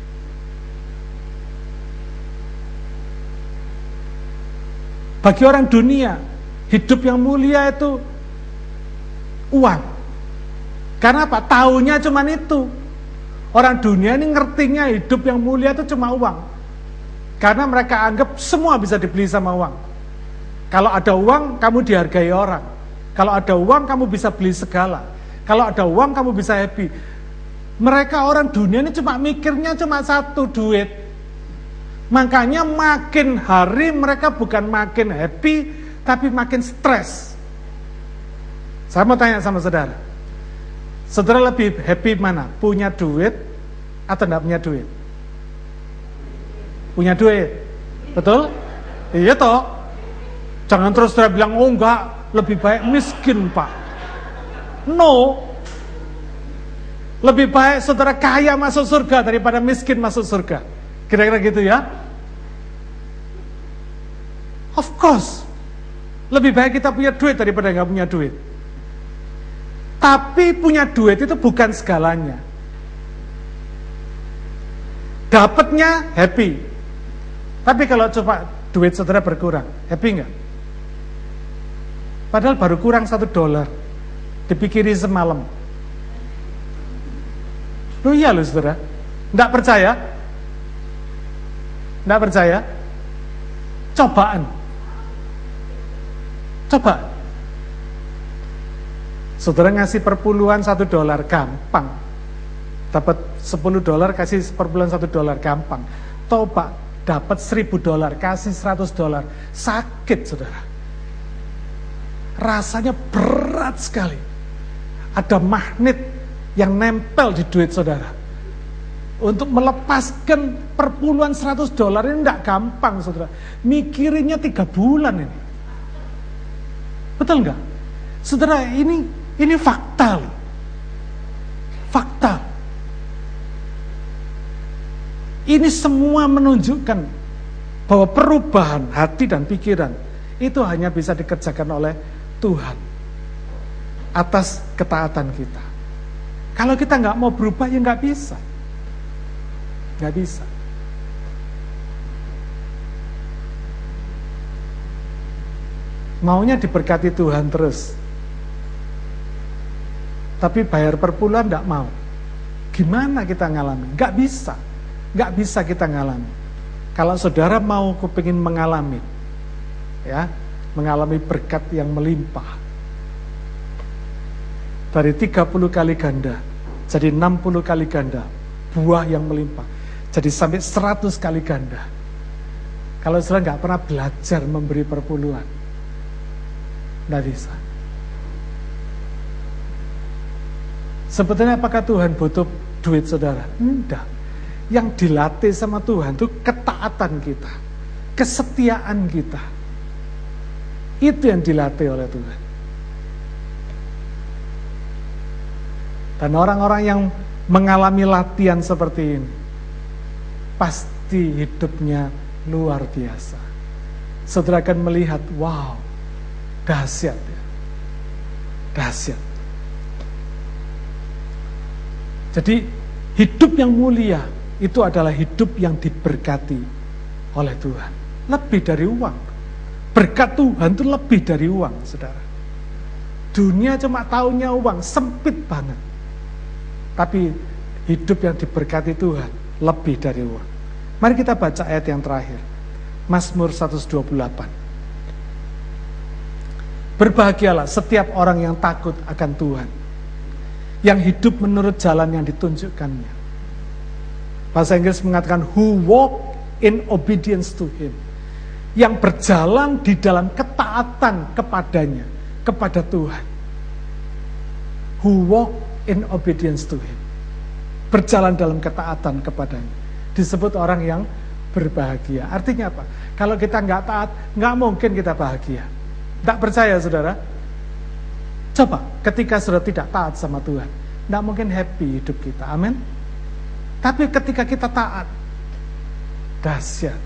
Bagi orang dunia, hidup yang mulia itu uang. Karena apa? Tahunya cuma itu. Orang dunia ini ngertinya hidup yang mulia itu cuma uang. Karena mereka anggap semua bisa dibeli sama uang. Kalau ada uang, kamu dihargai orang. Kalau ada uang, kamu bisa beli segala. Kalau ada uang, kamu bisa happy. Mereka orang dunia ini cuma mikirnya cuma satu, duit. Makanya makin hari mereka bukan makin happy, tapi makin stres. Saya mau tanya sama saudara. Saudara lebih happy mana? Punya duit atau tidak punya duit? Punya duit. Betul? Iya toh. Jangan terus saudara bilang, oh enggak, lebih baik miskin pak. No. Lebih baik saudara kaya masuk surga daripada miskin masuk surga. Kira-kira gitu ya? Of course. Lebih baik kita punya duit daripada nggak punya duit. Tapi punya duit itu bukan segalanya. Dapatnya happy. Tapi kalau coba duit saudara berkurang, happy nggak? Padahal baru kurang satu dolar. Dipikiri semalam. Lu iya loh saudara. Nggak percaya? Tidak percaya? Cobaan. Coba. Saudara ngasih perpuluhan satu dolar, gampang. Dapat 10 dolar, kasih perpuluhan satu dolar, gampang. Coba dapat seribu dolar, kasih 100 dolar. Sakit, saudara. Rasanya berat sekali. Ada magnet yang nempel di duit saudara untuk melepaskan perpuluhan 100 dolar ini tidak gampang saudara. Mikirinnya tiga bulan ini. Betul nggak? Saudara ini ini fakta loh. Fakta. Ini semua menunjukkan bahwa perubahan hati dan pikiran itu hanya bisa dikerjakan oleh Tuhan atas ketaatan kita. Kalau kita nggak mau berubah ya nggak bisa. Nggak bisa. Maunya diberkati Tuhan terus. Tapi bayar per bulan nggak mau. Gimana kita ngalami? Nggak bisa. Nggak bisa kita ngalami. Kalau saudara mau kepingin mengalami, ya, mengalami berkat yang melimpah. Dari 30 kali ganda, jadi 60 kali ganda, buah yang melimpah. Jadi sampai 100 kali ganda. Kalau saudara nggak pernah belajar memberi perpuluhan, nggak bisa. Sebetulnya apakah Tuhan butuh duit saudara? Enggak. Yang dilatih sama Tuhan itu ketaatan kita, kesetiaan kita. Itu yang dilatih oleh Tuhan. Dan orang-orang yang mengalami latihan seperti ini, pasti hidupnya luar biasa. Saudara akan melihat, wow, dahsyat ya. Dahsyat. Jadi hidup yang mulia itu adalah hidup yang diberkati oleh Tuhan. Lebih dari uang. Berkat Tuhan itu lebih dari uang, saudara. Dunia cuma taunya uang, sempit banget. Tapi hidup yang diberkati Tuhan lebih dari uang. Mari kita baca ayat yang terakhir. Mazmur 128. Berbahagialah setiap orang yang takut akan Tuhan. Yang hidup menurut jalan yang ditunjukkannya. Bahasa Inggris mengatakan who walk in obedience to him. Yang berjalan di dalam ketaatan kepadanya, kepada Tuhan. Who walk in obedience to him. Berjalan dalam ketaatan kepadanya. Disebut orang yang berbahagia. Artinya apa? Kalau kita nggak taat, nggak mungkin kita bahagia. Tidak percaya saudara? Coba ketika sudah tidak taat sama Tuhan, tidak mungkin happy hidup kita. Amin. Tapi ketika kita taat, dahsyat.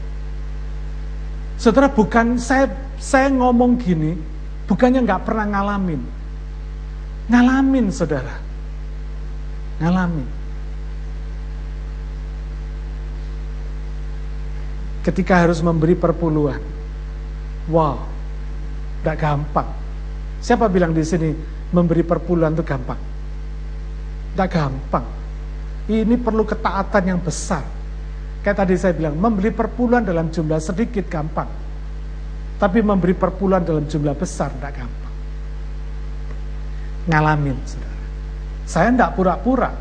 Saudara bukan saya saya ngomong gini, bukannya nggak pernah ngalamin. Ngalamin saudara. Ngalamin. Ketika harus memberi perpuluhan. Wow, Gak gampang. Siapa bilang di sini memberi perpuluhan itu gampang? Gak gampang. Ini perlu ketaatan yang besar. Kayak tadi saya bilang, memberi perpuluhan dalam jumlah sedikit gampang. Tapi memberi perpuluhan dalam jumlah besar tidak gampang. Ngalamin, saudara. Saya tidak pura-pura,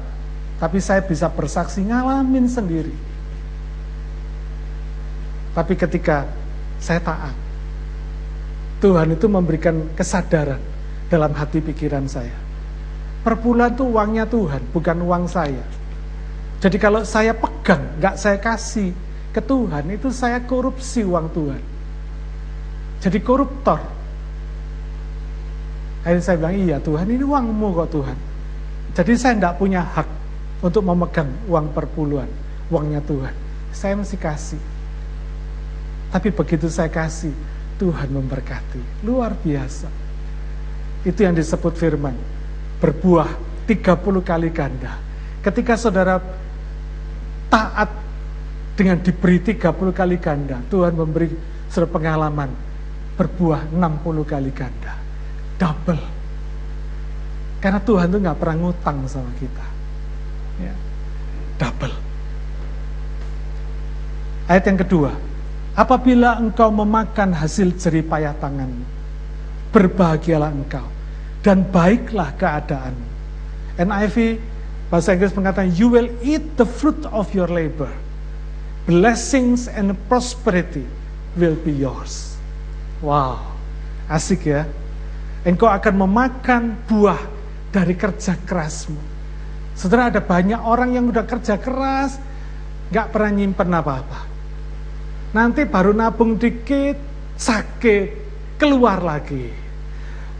tapi saya bisa bersaksi ngalamin sendiri. Tapi ketika saya taat, Tuhan itu memberikan kesadaran dalam hati pikiran saya. Perpuluhan itu uangnya Tuhan, bukan uang saya. Jadi kalau saya pegang, nggak saya kasih ke Tuhan, itu saya korupsi uang Tuhan. Jadi koruptor. Akhirnya saya bilang, iya Tuhan ini uangmu kok Tuhan. Jadi saya tidak punya hak untuk memegang uang perpuluhan, uangnya Tuhan. Saya mesti kasih. Tapi begitu saya kasih, Tuhan memberkati. Luar biasa. Itu yang disebut firman. Berbuah 30 kali ganda. Ketika saudara taat dengan diberi 30 kali ganda, Tuhan memberi saudara pengalaman berbuah 60 kali ganda. Double. Karena Tuhan itu nggak pernah ngutang sama kita. Ya. Double. Ayat yang kedua, Apabila engkau memakan hasil jeripayah tanganmu, berbahagialah engkau, dan baiklah keadaanmu. NIV bahasa Inggris mengatakan, you will eat the fruit of your labor. Blessings and prosperity will be yours. Wow, asik ya. Engkau akan memakan buah dari kerja kerasmu. Saudara ada banyak orang yang udah kerja keras, gak pernah nyimpen apa-apa Nanti baru nabung dikit, sakit, keluar lagi.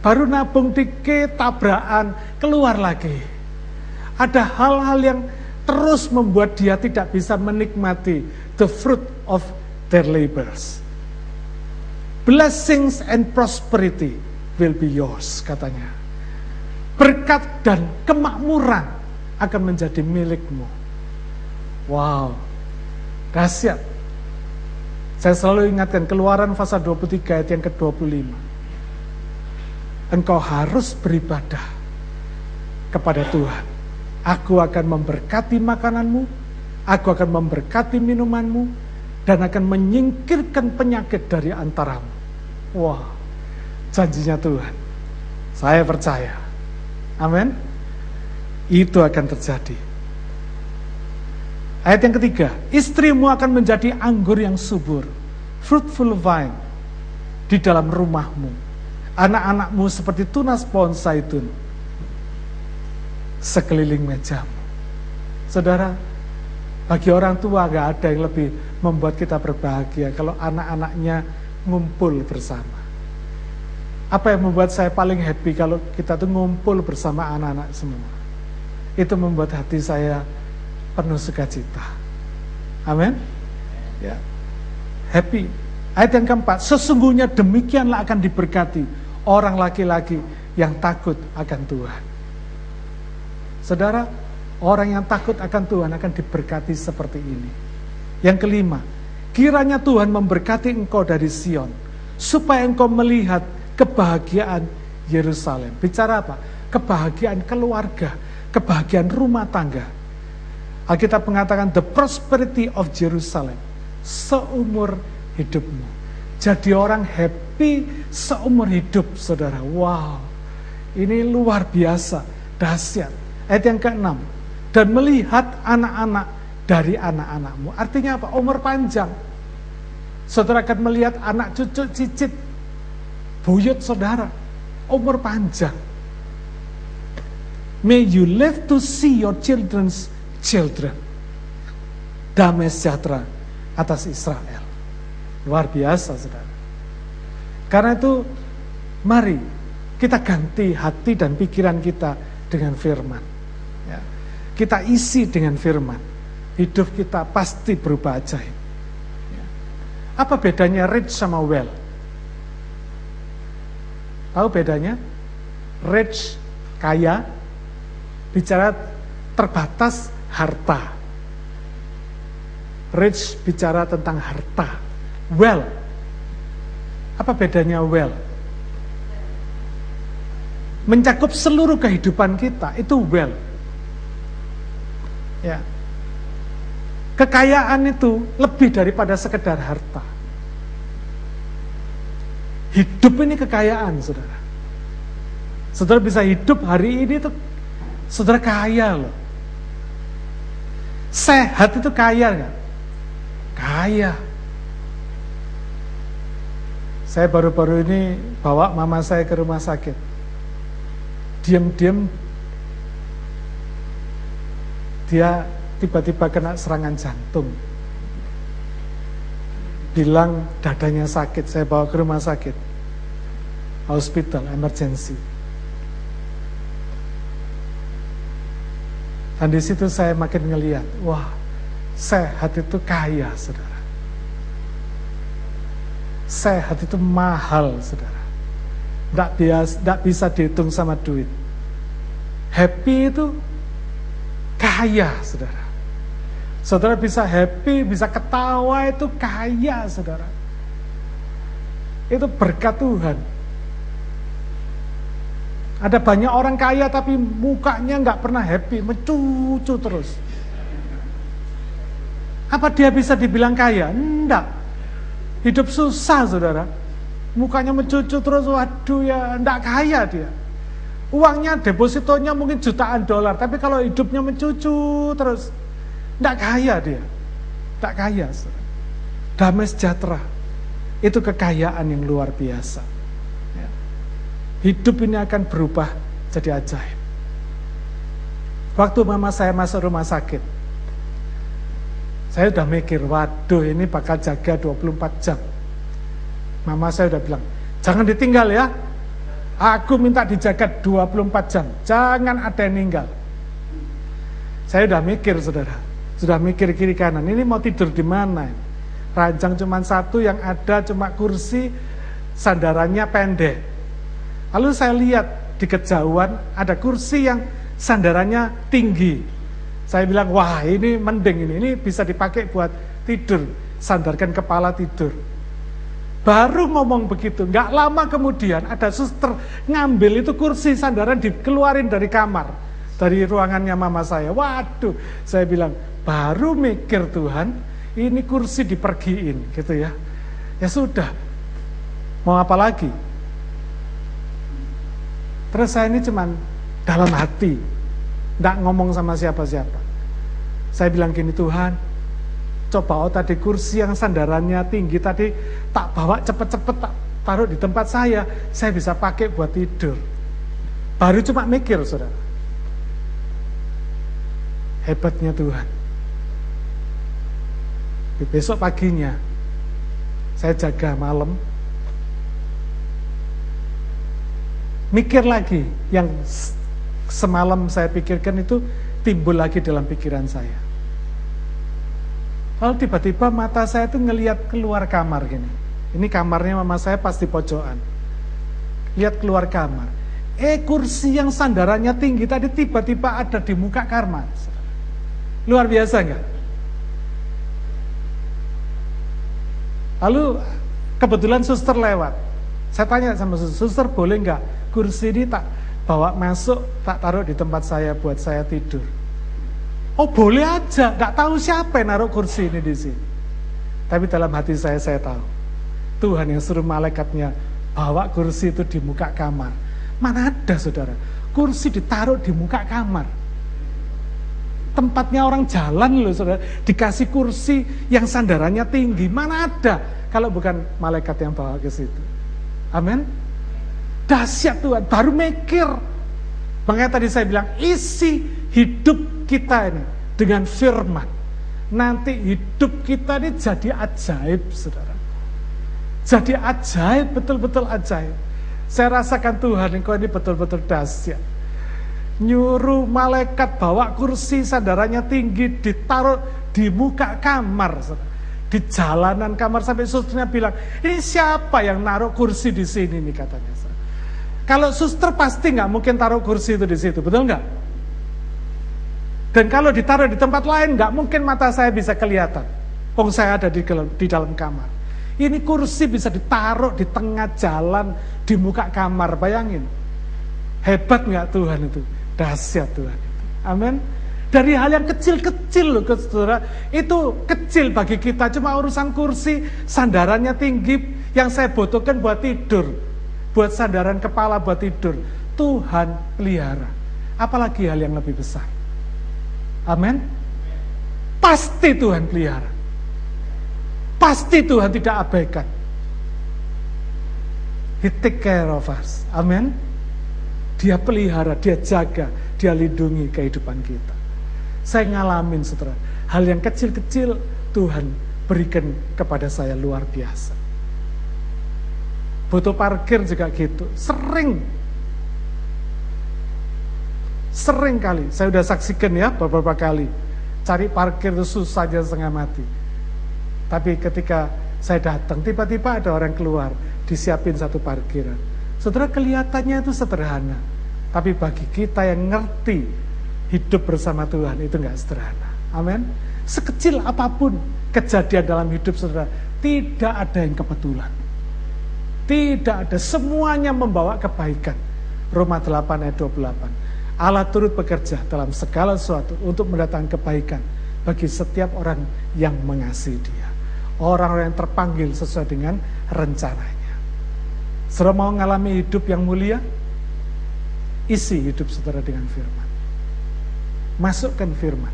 Baru nabung dikit, tabrakan, keluar lagi. Ada hal-hal yang terus membuat dia tidak bisa menikmati the fruit of their labors. Blessings and prosperity will be yours, katanya. Berkat dan kemakmuran akan menjadi milikmu. Wow, dahsyat. Saya selalu ingatkan keluaran pasal 23 ayat yang ke-25. Engkau harus beribadah kepada Tuhan. Aku akan memberkati makananmu, aku akan memberkati minumanmu, dan akan menyingkirkan penyakit dari antaramu. Wah, janjinya Tuhan. Saya percaya. Amin. Itu akan terjadi. Ayat yang ketiga, istrimu akan menjadi anggur yang subur, fruitful vine di dalam rumahmu. Anak-anakmu seperti tunas pohon zaitun sekeliling mejamu. Saudara, bagi orang tua gak ada yang lebih membuat kita berbahagia kalau anak-anaknya ngumpul bersama. Apa yang membuat saya paling happy kalau kita tuh ngumpul bersama anak-anak semua? itu membuat hati saya penuh sukacita. Amin. Ya. Happy. Ayat yang keempat, sesungguhnya demikianlah akan diberkati orang laki-laki yang takut akan Tuhan. Saudara, orang yang takut akan Tuhan akan diberkati seperti ini. Yang kelima, kiranya Tuhan memberkati engkau dari Sion, supaya engkau melihat kebahagiaan Yerusalem. Bicara apa? Kebahagiaan keluarga, kebahagiaan rumah tangga. Alkitab mengatakan the prosperity of Jerusalem seumur hidupmu. Jadi orang happy seumur hidup, saudara. Wow, ini luar biasa, dahsyat. Ayat yang keenam, dan melihat anak-anak dari anak-anakmu. Artinya apa? Umur panjang. Saudara akan melihat anak cucu cicit, buyut saudara, umur panjang. May you live to see your children's children. Damai sejahtera atas Israel. Luar biasa, saudara. Karena itu, mari kita ganti hati dan pikiran kita dengan firman. Ya. Kita isi dengan firman. Hidup kita pasti berubah ajaib. Ya. Apa bedanya rich sama well? Tahu bedanya? Rich, kaya, bicara terbatas harta. Rich bicara tentang harta. Well. Apa bedanya well? Mencakup seluruh kehidupan kita itu well. Ya. Kekayaan itu lebih daripada sekedar harta. Hidup ini kekayaan, saudara. Saudara bisa hidup hari ini itu Saudara kaya loh. Sehat itu kaya nggak? Kaya. Saya baru-baru ini bawa mama saya ke rumah sakit. Diam-diam dia tiba-tiba kena serangan jantung. Bilang dadanya sakit, saya bawa ke rumah sakit. Hospital, emergency. Dan di situ saya makin ngeliat, wah sehat itu kaya, saudara. Sehat itu mahal, saudara. Tidak bias, tidak bisa dihitung sama duit. Happy itu kaya, saudara. Saudara bisa happy, bisa ketawa itu kaya, saudara. Itu berkat Tuhan. Ada banyak orang kaya tapi mukanya nggak pernah happy, mencucu terus. Apa dia bisa dibilang kaya? Enggak. Hidup susah saudara. Mukanya mencucu terus, waduh ya enggak kaya dia. Uangnya, depositonya mungkin jutaan dolar, tapi kalau hidupnya mencucu terus, enggak kaya dia. Enggak kaya. Saudara. Damai sejahtera. Itu kekayaan yang luar biasa hidup ini akan berubah jadi ajaib. Waktu mama saya masuk rumah sakit, saya udah mikir, waduh ini bakal jaga 24 jam. Mama saya udah bilang, jangan ditinggal ya. Aku minta dijaga 24 jam, jangan ada yang ninggal. Saya udah mikir saudara, sudah mikir kiri kanan, ini mau tidur di mana? Ranjang cuma satu, yang ada cuma kursi, sandarannya pendek Lalu saya lihat di kejauhan ada kursi yang sandarannya tinggi. Saya bilang, wah ini mending ini, ini bisa dipakai buat tidur, sandarkan kepala tidur. Baru ngomong begitu, nggak lama kemudian ada suster ngambil itu kursi sandaran dikeluarin dari kamar, dari ruangannya mama saya. Waduh, saya bilang, baru mikir Tuhan, ini kursi dipergiin gitu ya. Ya sudah, mau apa lagi? Terus saya ini cuman dalam hati, tidak ngomong sama siapa-siapa. Saya bilang gini, Tuhan, coba oh tadi kursi yang sandarannya tinggi tadi tak bawa cepet-cepet tak taruh di tempat saya, saya bisa pakai buat tidur. Baru cuma mikir, saudara. Hebatnya Tuhan. Di besok paginya, saya jaga malam, mikir lagi yang semalam saya pikirkan itu timbul lagi dalam pikiran saya. Lalu tiba-tiba mata saya itu ngelihat keluar kamar gini. Ini kamarnya mama saya pasti pojokan. Lihat keluar kamar. Eh kursi yang sandarannya tinggi tadi tiba-tiba ada di muka kamar. Luar biasa enggak? Lalu kebetulan suster lewat. Saya tanya sama suster, suster boleh enggak kursi ini tak bawa masuk, tak taruh di tempat saya buat saya tidur. Oh boleh aja, nggak tahu siapa yang naruh kursi ini di sini. Tapi dalam hati saya, saya tahu. Tuhan yang suruh malaikatnya bawa kursi itu di muka kamar. Mana ada saudara, kursi ditaruh di muka kamar. Tempatnya orang jalan loh saudara, dikasih kursi yang sandarannya tinggi. Mana ada kalau bukan malaikat yang bawa ke situ. Amin. Dahsyat Tuhan, baru mikir. Makanya tadi saya bilang, isi hidup kita ini dengan firman. Nanti hidup kita ini jadi ajaib, saudara. Jadi ajaib, betul-betul ajaib. Saya rasakan Tuhan, engkau ini betul-betul dahsyat. Nyuruh malaikat bawa kursi sandarannya tinggi, ditaruh di muka kamar. Saudara. Di jalanan kamar sampai susternya bilang, ini siapa yang naruh kursi di sini nih katanya. Kalau suster pasti nggak mungkin taruh kursi itu di situ, betul nggak? Dan kalau ditaruh di tempat lain, nggak mungkin mata saya bisa kelihatan. Pong saya ada di, di dalam kamar. Ini kursi bisa ditaruh di tengah jalan, di muka kamar, bayangin. Hebat nggak Tuhan itu? Dahsyat Tuhan itu. Amin. Dari hal yang kecil-kecil loh, saudara. Itu kecil bagi kita, cuma urusan kursi, sandarannya tinggi, yang saya butuhkan buat tidur. Buat sandaran kepala buat tidur. Tuhan pelihara. Apalagi hal yang lebih besar. Amin. Pasti Tuhan pelihara. Pasti Tuhan tidak abaikan. He take care of us. Amin. Dia pelihara, dia jaga, dia lindungi kehidupan kita. Saya ngalamin saudara, hal yang kecil-kecil Tuhan berikan kepada saya luar biasa. Butuh parkir juga gitu, sering Sering kali, saya sudah saksikan ya beberapa kali. Cari parkir itu susah aja setengah mati. Tapi ketika saya datang, tiba-tiba ada orang keluar, disiapin satu parkiran. Saudara kelihatannya itu sederhana. Tapi bagi kita yang ngerti hidup bersama Tuhan itu nggak sederhana. Amin. Sekecil apa pun kejadian dalam hidup saudara, tidak ada yang kebetulan. Tidak ada, semuanya membawa kebaikan. Roma 8 ayat 28. Allah turut bekerja dalam segala sesuatu untuk mendatangkan kebaikan bagi setiap orang yang mengasihi dia. Orang-orang yang terpanggil sesuai dengan rencananya. Saudara mau mengalami hidup yang mulia? Isi hidup saudara dengan firman. Masukkan firman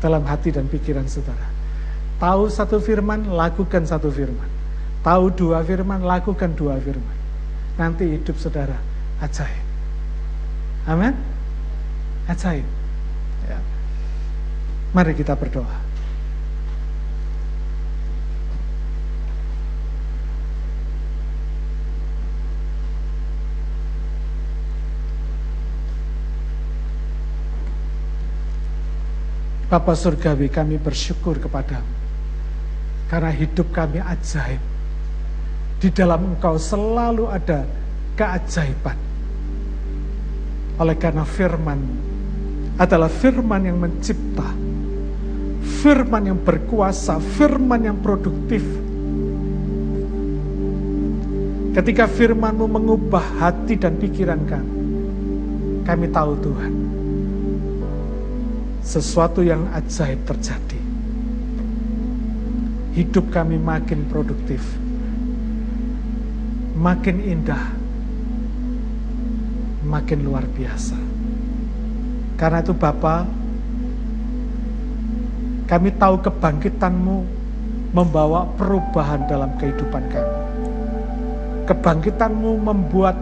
dalam hati dan pikiran saudara. Tahu satu firman, lakukan satu firman. Tahu dua firman, lakukan dua firman. Nanti hidup saudara ajaib. Amin. Ajaib. Ya. Mari kita berdoa. Bapa Surgawi kami bersyukur kepadamu Karena hidup kami ajaib Di dalam engkau selalu ada keajaiban Oleh karena firman adalah firman yang mencipta, firman yang berkuasa, firman yang produktif. Ketika firmanmu mengubah hati dan pikiran kami, kami tahu Tuhan, sesuatu yang ajaib terjadi. Hidup kami makin produktif, makin indah, makin luar biasa. Karena itu Bapa, kami tahu kebangkitanmu membawa perubahan dalam kehidupan kami. Kebangkitanmu membuat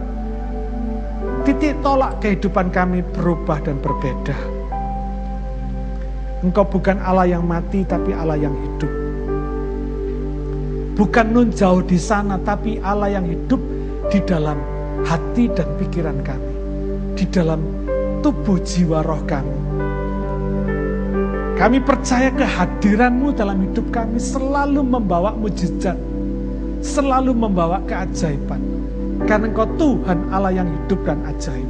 titik tolak kehidupan kami berubah dan berbeda. Engkau bukan Allah yang mati, tapi Allah yang hidup. Bukan nun jauh di sana, tapi Allah yang hidup di dalam hati dan pikiran kami. Di dalam tubuh jiwa roh kami. Kami percaya kehadiranmu dalam hidup kami selalu membawa mujizat, selalu membawa keajaiban. Karena engkau Tuhan Allah yang hidup dan ajaib.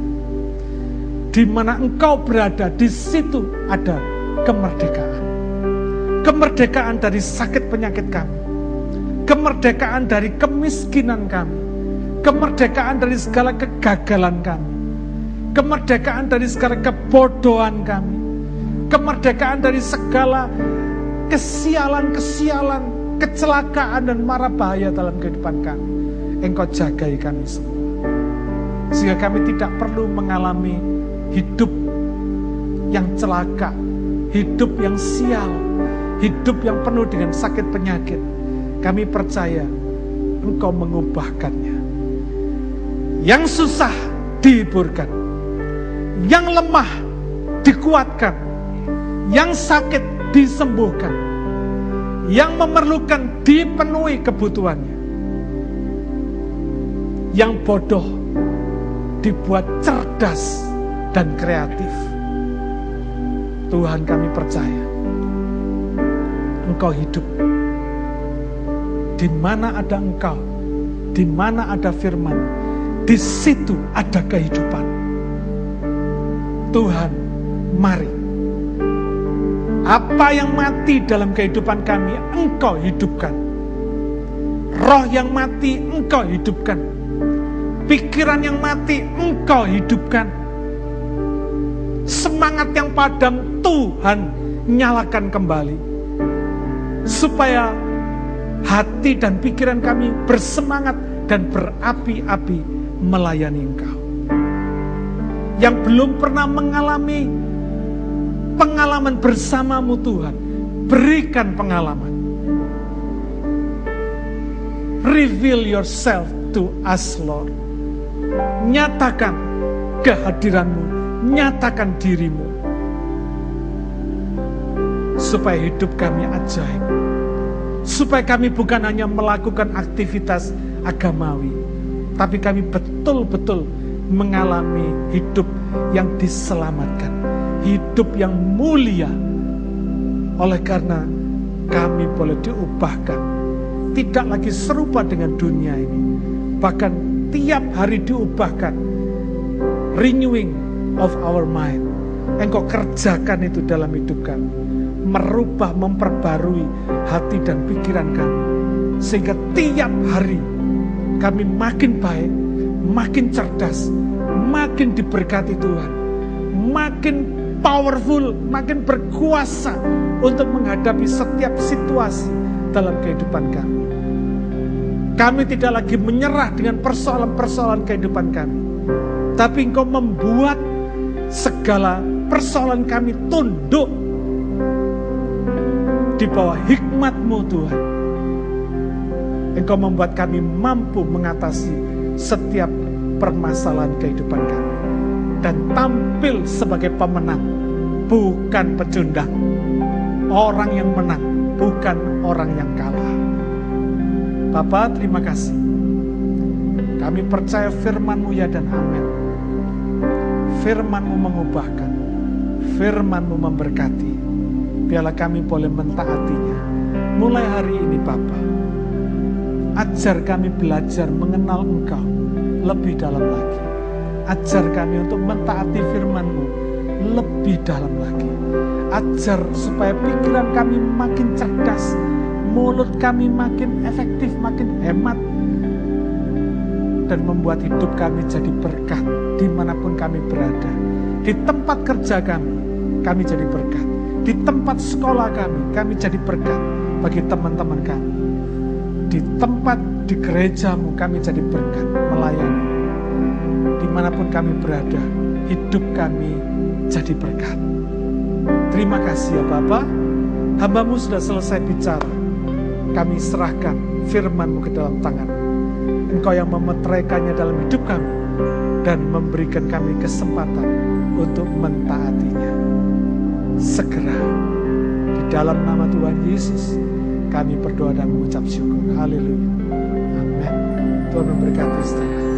Di mana engkau berada, di situ ada kemerdekaan. Kemerdekaan dari sakit penyakit kami. Kemerdekaan dari kemiskinan kami. Kemerdekaan dari segala kegagalan kami. Kemerdekaan dari segala kebodohan kami. Kemerdekaan dari segala kesialan-kesialan, kecelakaan dan marah bahaya dalam kehidupan kami. Engkau jagai kami semua. Sehingga kami tidak perlu mengalami hidup yang celaka, hidup yang sial, hidup yang penuh dengan sakit penyakit. Kami percaya Engkau mengubahkannya. Yang susah dihiburkan, yang lemah dikuatkan, yang sakit disembuhkan, yang memerlukan dipenuhi kebutuhannya, yang bodoh dibuat cerdas dan kreatif. Tuhan kami percaya Engkau hidup. Di mana ada Engkau, di mana ada firman, di situ ada kehidupan. Tuhan, mari. Apa yang mati dalam kehidupan kami, Engkau hidupkan. Roh yang mati, Engkau hidupkan. Pikiran yang mati, Engkau hidupkan. Semangat yang padam, Tuhan nyalakan kembali. Supaya hati dan pikiran kami bersemangat dan berapi-api melayani Engkau. Yang belum pernah mengalami pengalaman bersamamu Tuhan, berikan pengalaman. Reveal yourself to us Lord. Nyatakan kehadiranmu, nyatakan dirimu. Supaya hidup kami ajaib. Supaya kami bukan hanya melakukan aktivitas agamawi, tapi kami betul-betul mengalami hidup yang diselamatkan, hidup yang mulia. Oleh karena kami boleh diubahkan, tidak lagi serupa dengan dunia ini, bahkan tiap hari diubahkan, renewing of our mind. Engkau kerjakan itu dalam hidup kami, merubah, memperbarui hati dan pikiran kami, sehingga tiap hari kami makin baik, makin cerdas, makin diberkati Tuhan, makin powerful, makin berkuasa untuk menghadapi setiap situasi dalam kehidupan kami. Kami tidak lagi menyerah dengan persoalan-persoalan kehidupan kami, tapi Engkau membuat segala persoalan kami tunduk di bawah hikmat-Mu Tuhan. Engkau membuat kami mampu mengatasi setiap permasalahan kehidupan kami. Dan tampil sebagai pemenang, bukan pecundang. Orang yang menang, bukan orang yang kalah. Bapak terima kasih. Kami percaya firman-Mu ya dan amin. Firman-Mu mengubahkan. Firman-Mu memberkati. Biarlah kami boleh mentaatinya. Mulai hari ini Bapak Ajar kami belajar mengenal Engkau lebih dalam lagi. Ajar kami untuk mentaati firman-Mu lebih dalam lagi. Ajar supaya pikiran kami makin cerdas, mulut kami makin efektif, makin hemat, dan membuat hidup kami jadi berkat di mana pun kami berada. Di tempat kerja kami, kami jadi berkat. Di tempat sekolah kami, kami jadi berkat bagi teman-teman kami di tempat di gerejamu kami jadi berkat melayani. Di mana pun kami berada, hidup kami jadi berkat. Terima kasih ya Bapak, hambamu sudah selesai bicara. Kami serahkan firmanmu ke dalam tangan. Engkau yang memeteraikannya dalam hidup kami dan memberikan kami kesempatan untuk mentaatinya. Segera di dalam nama Tuhan Yesus kami berdoa dan mengucap syukur. Haleluya. Amin. Tuhan memberkati saudara.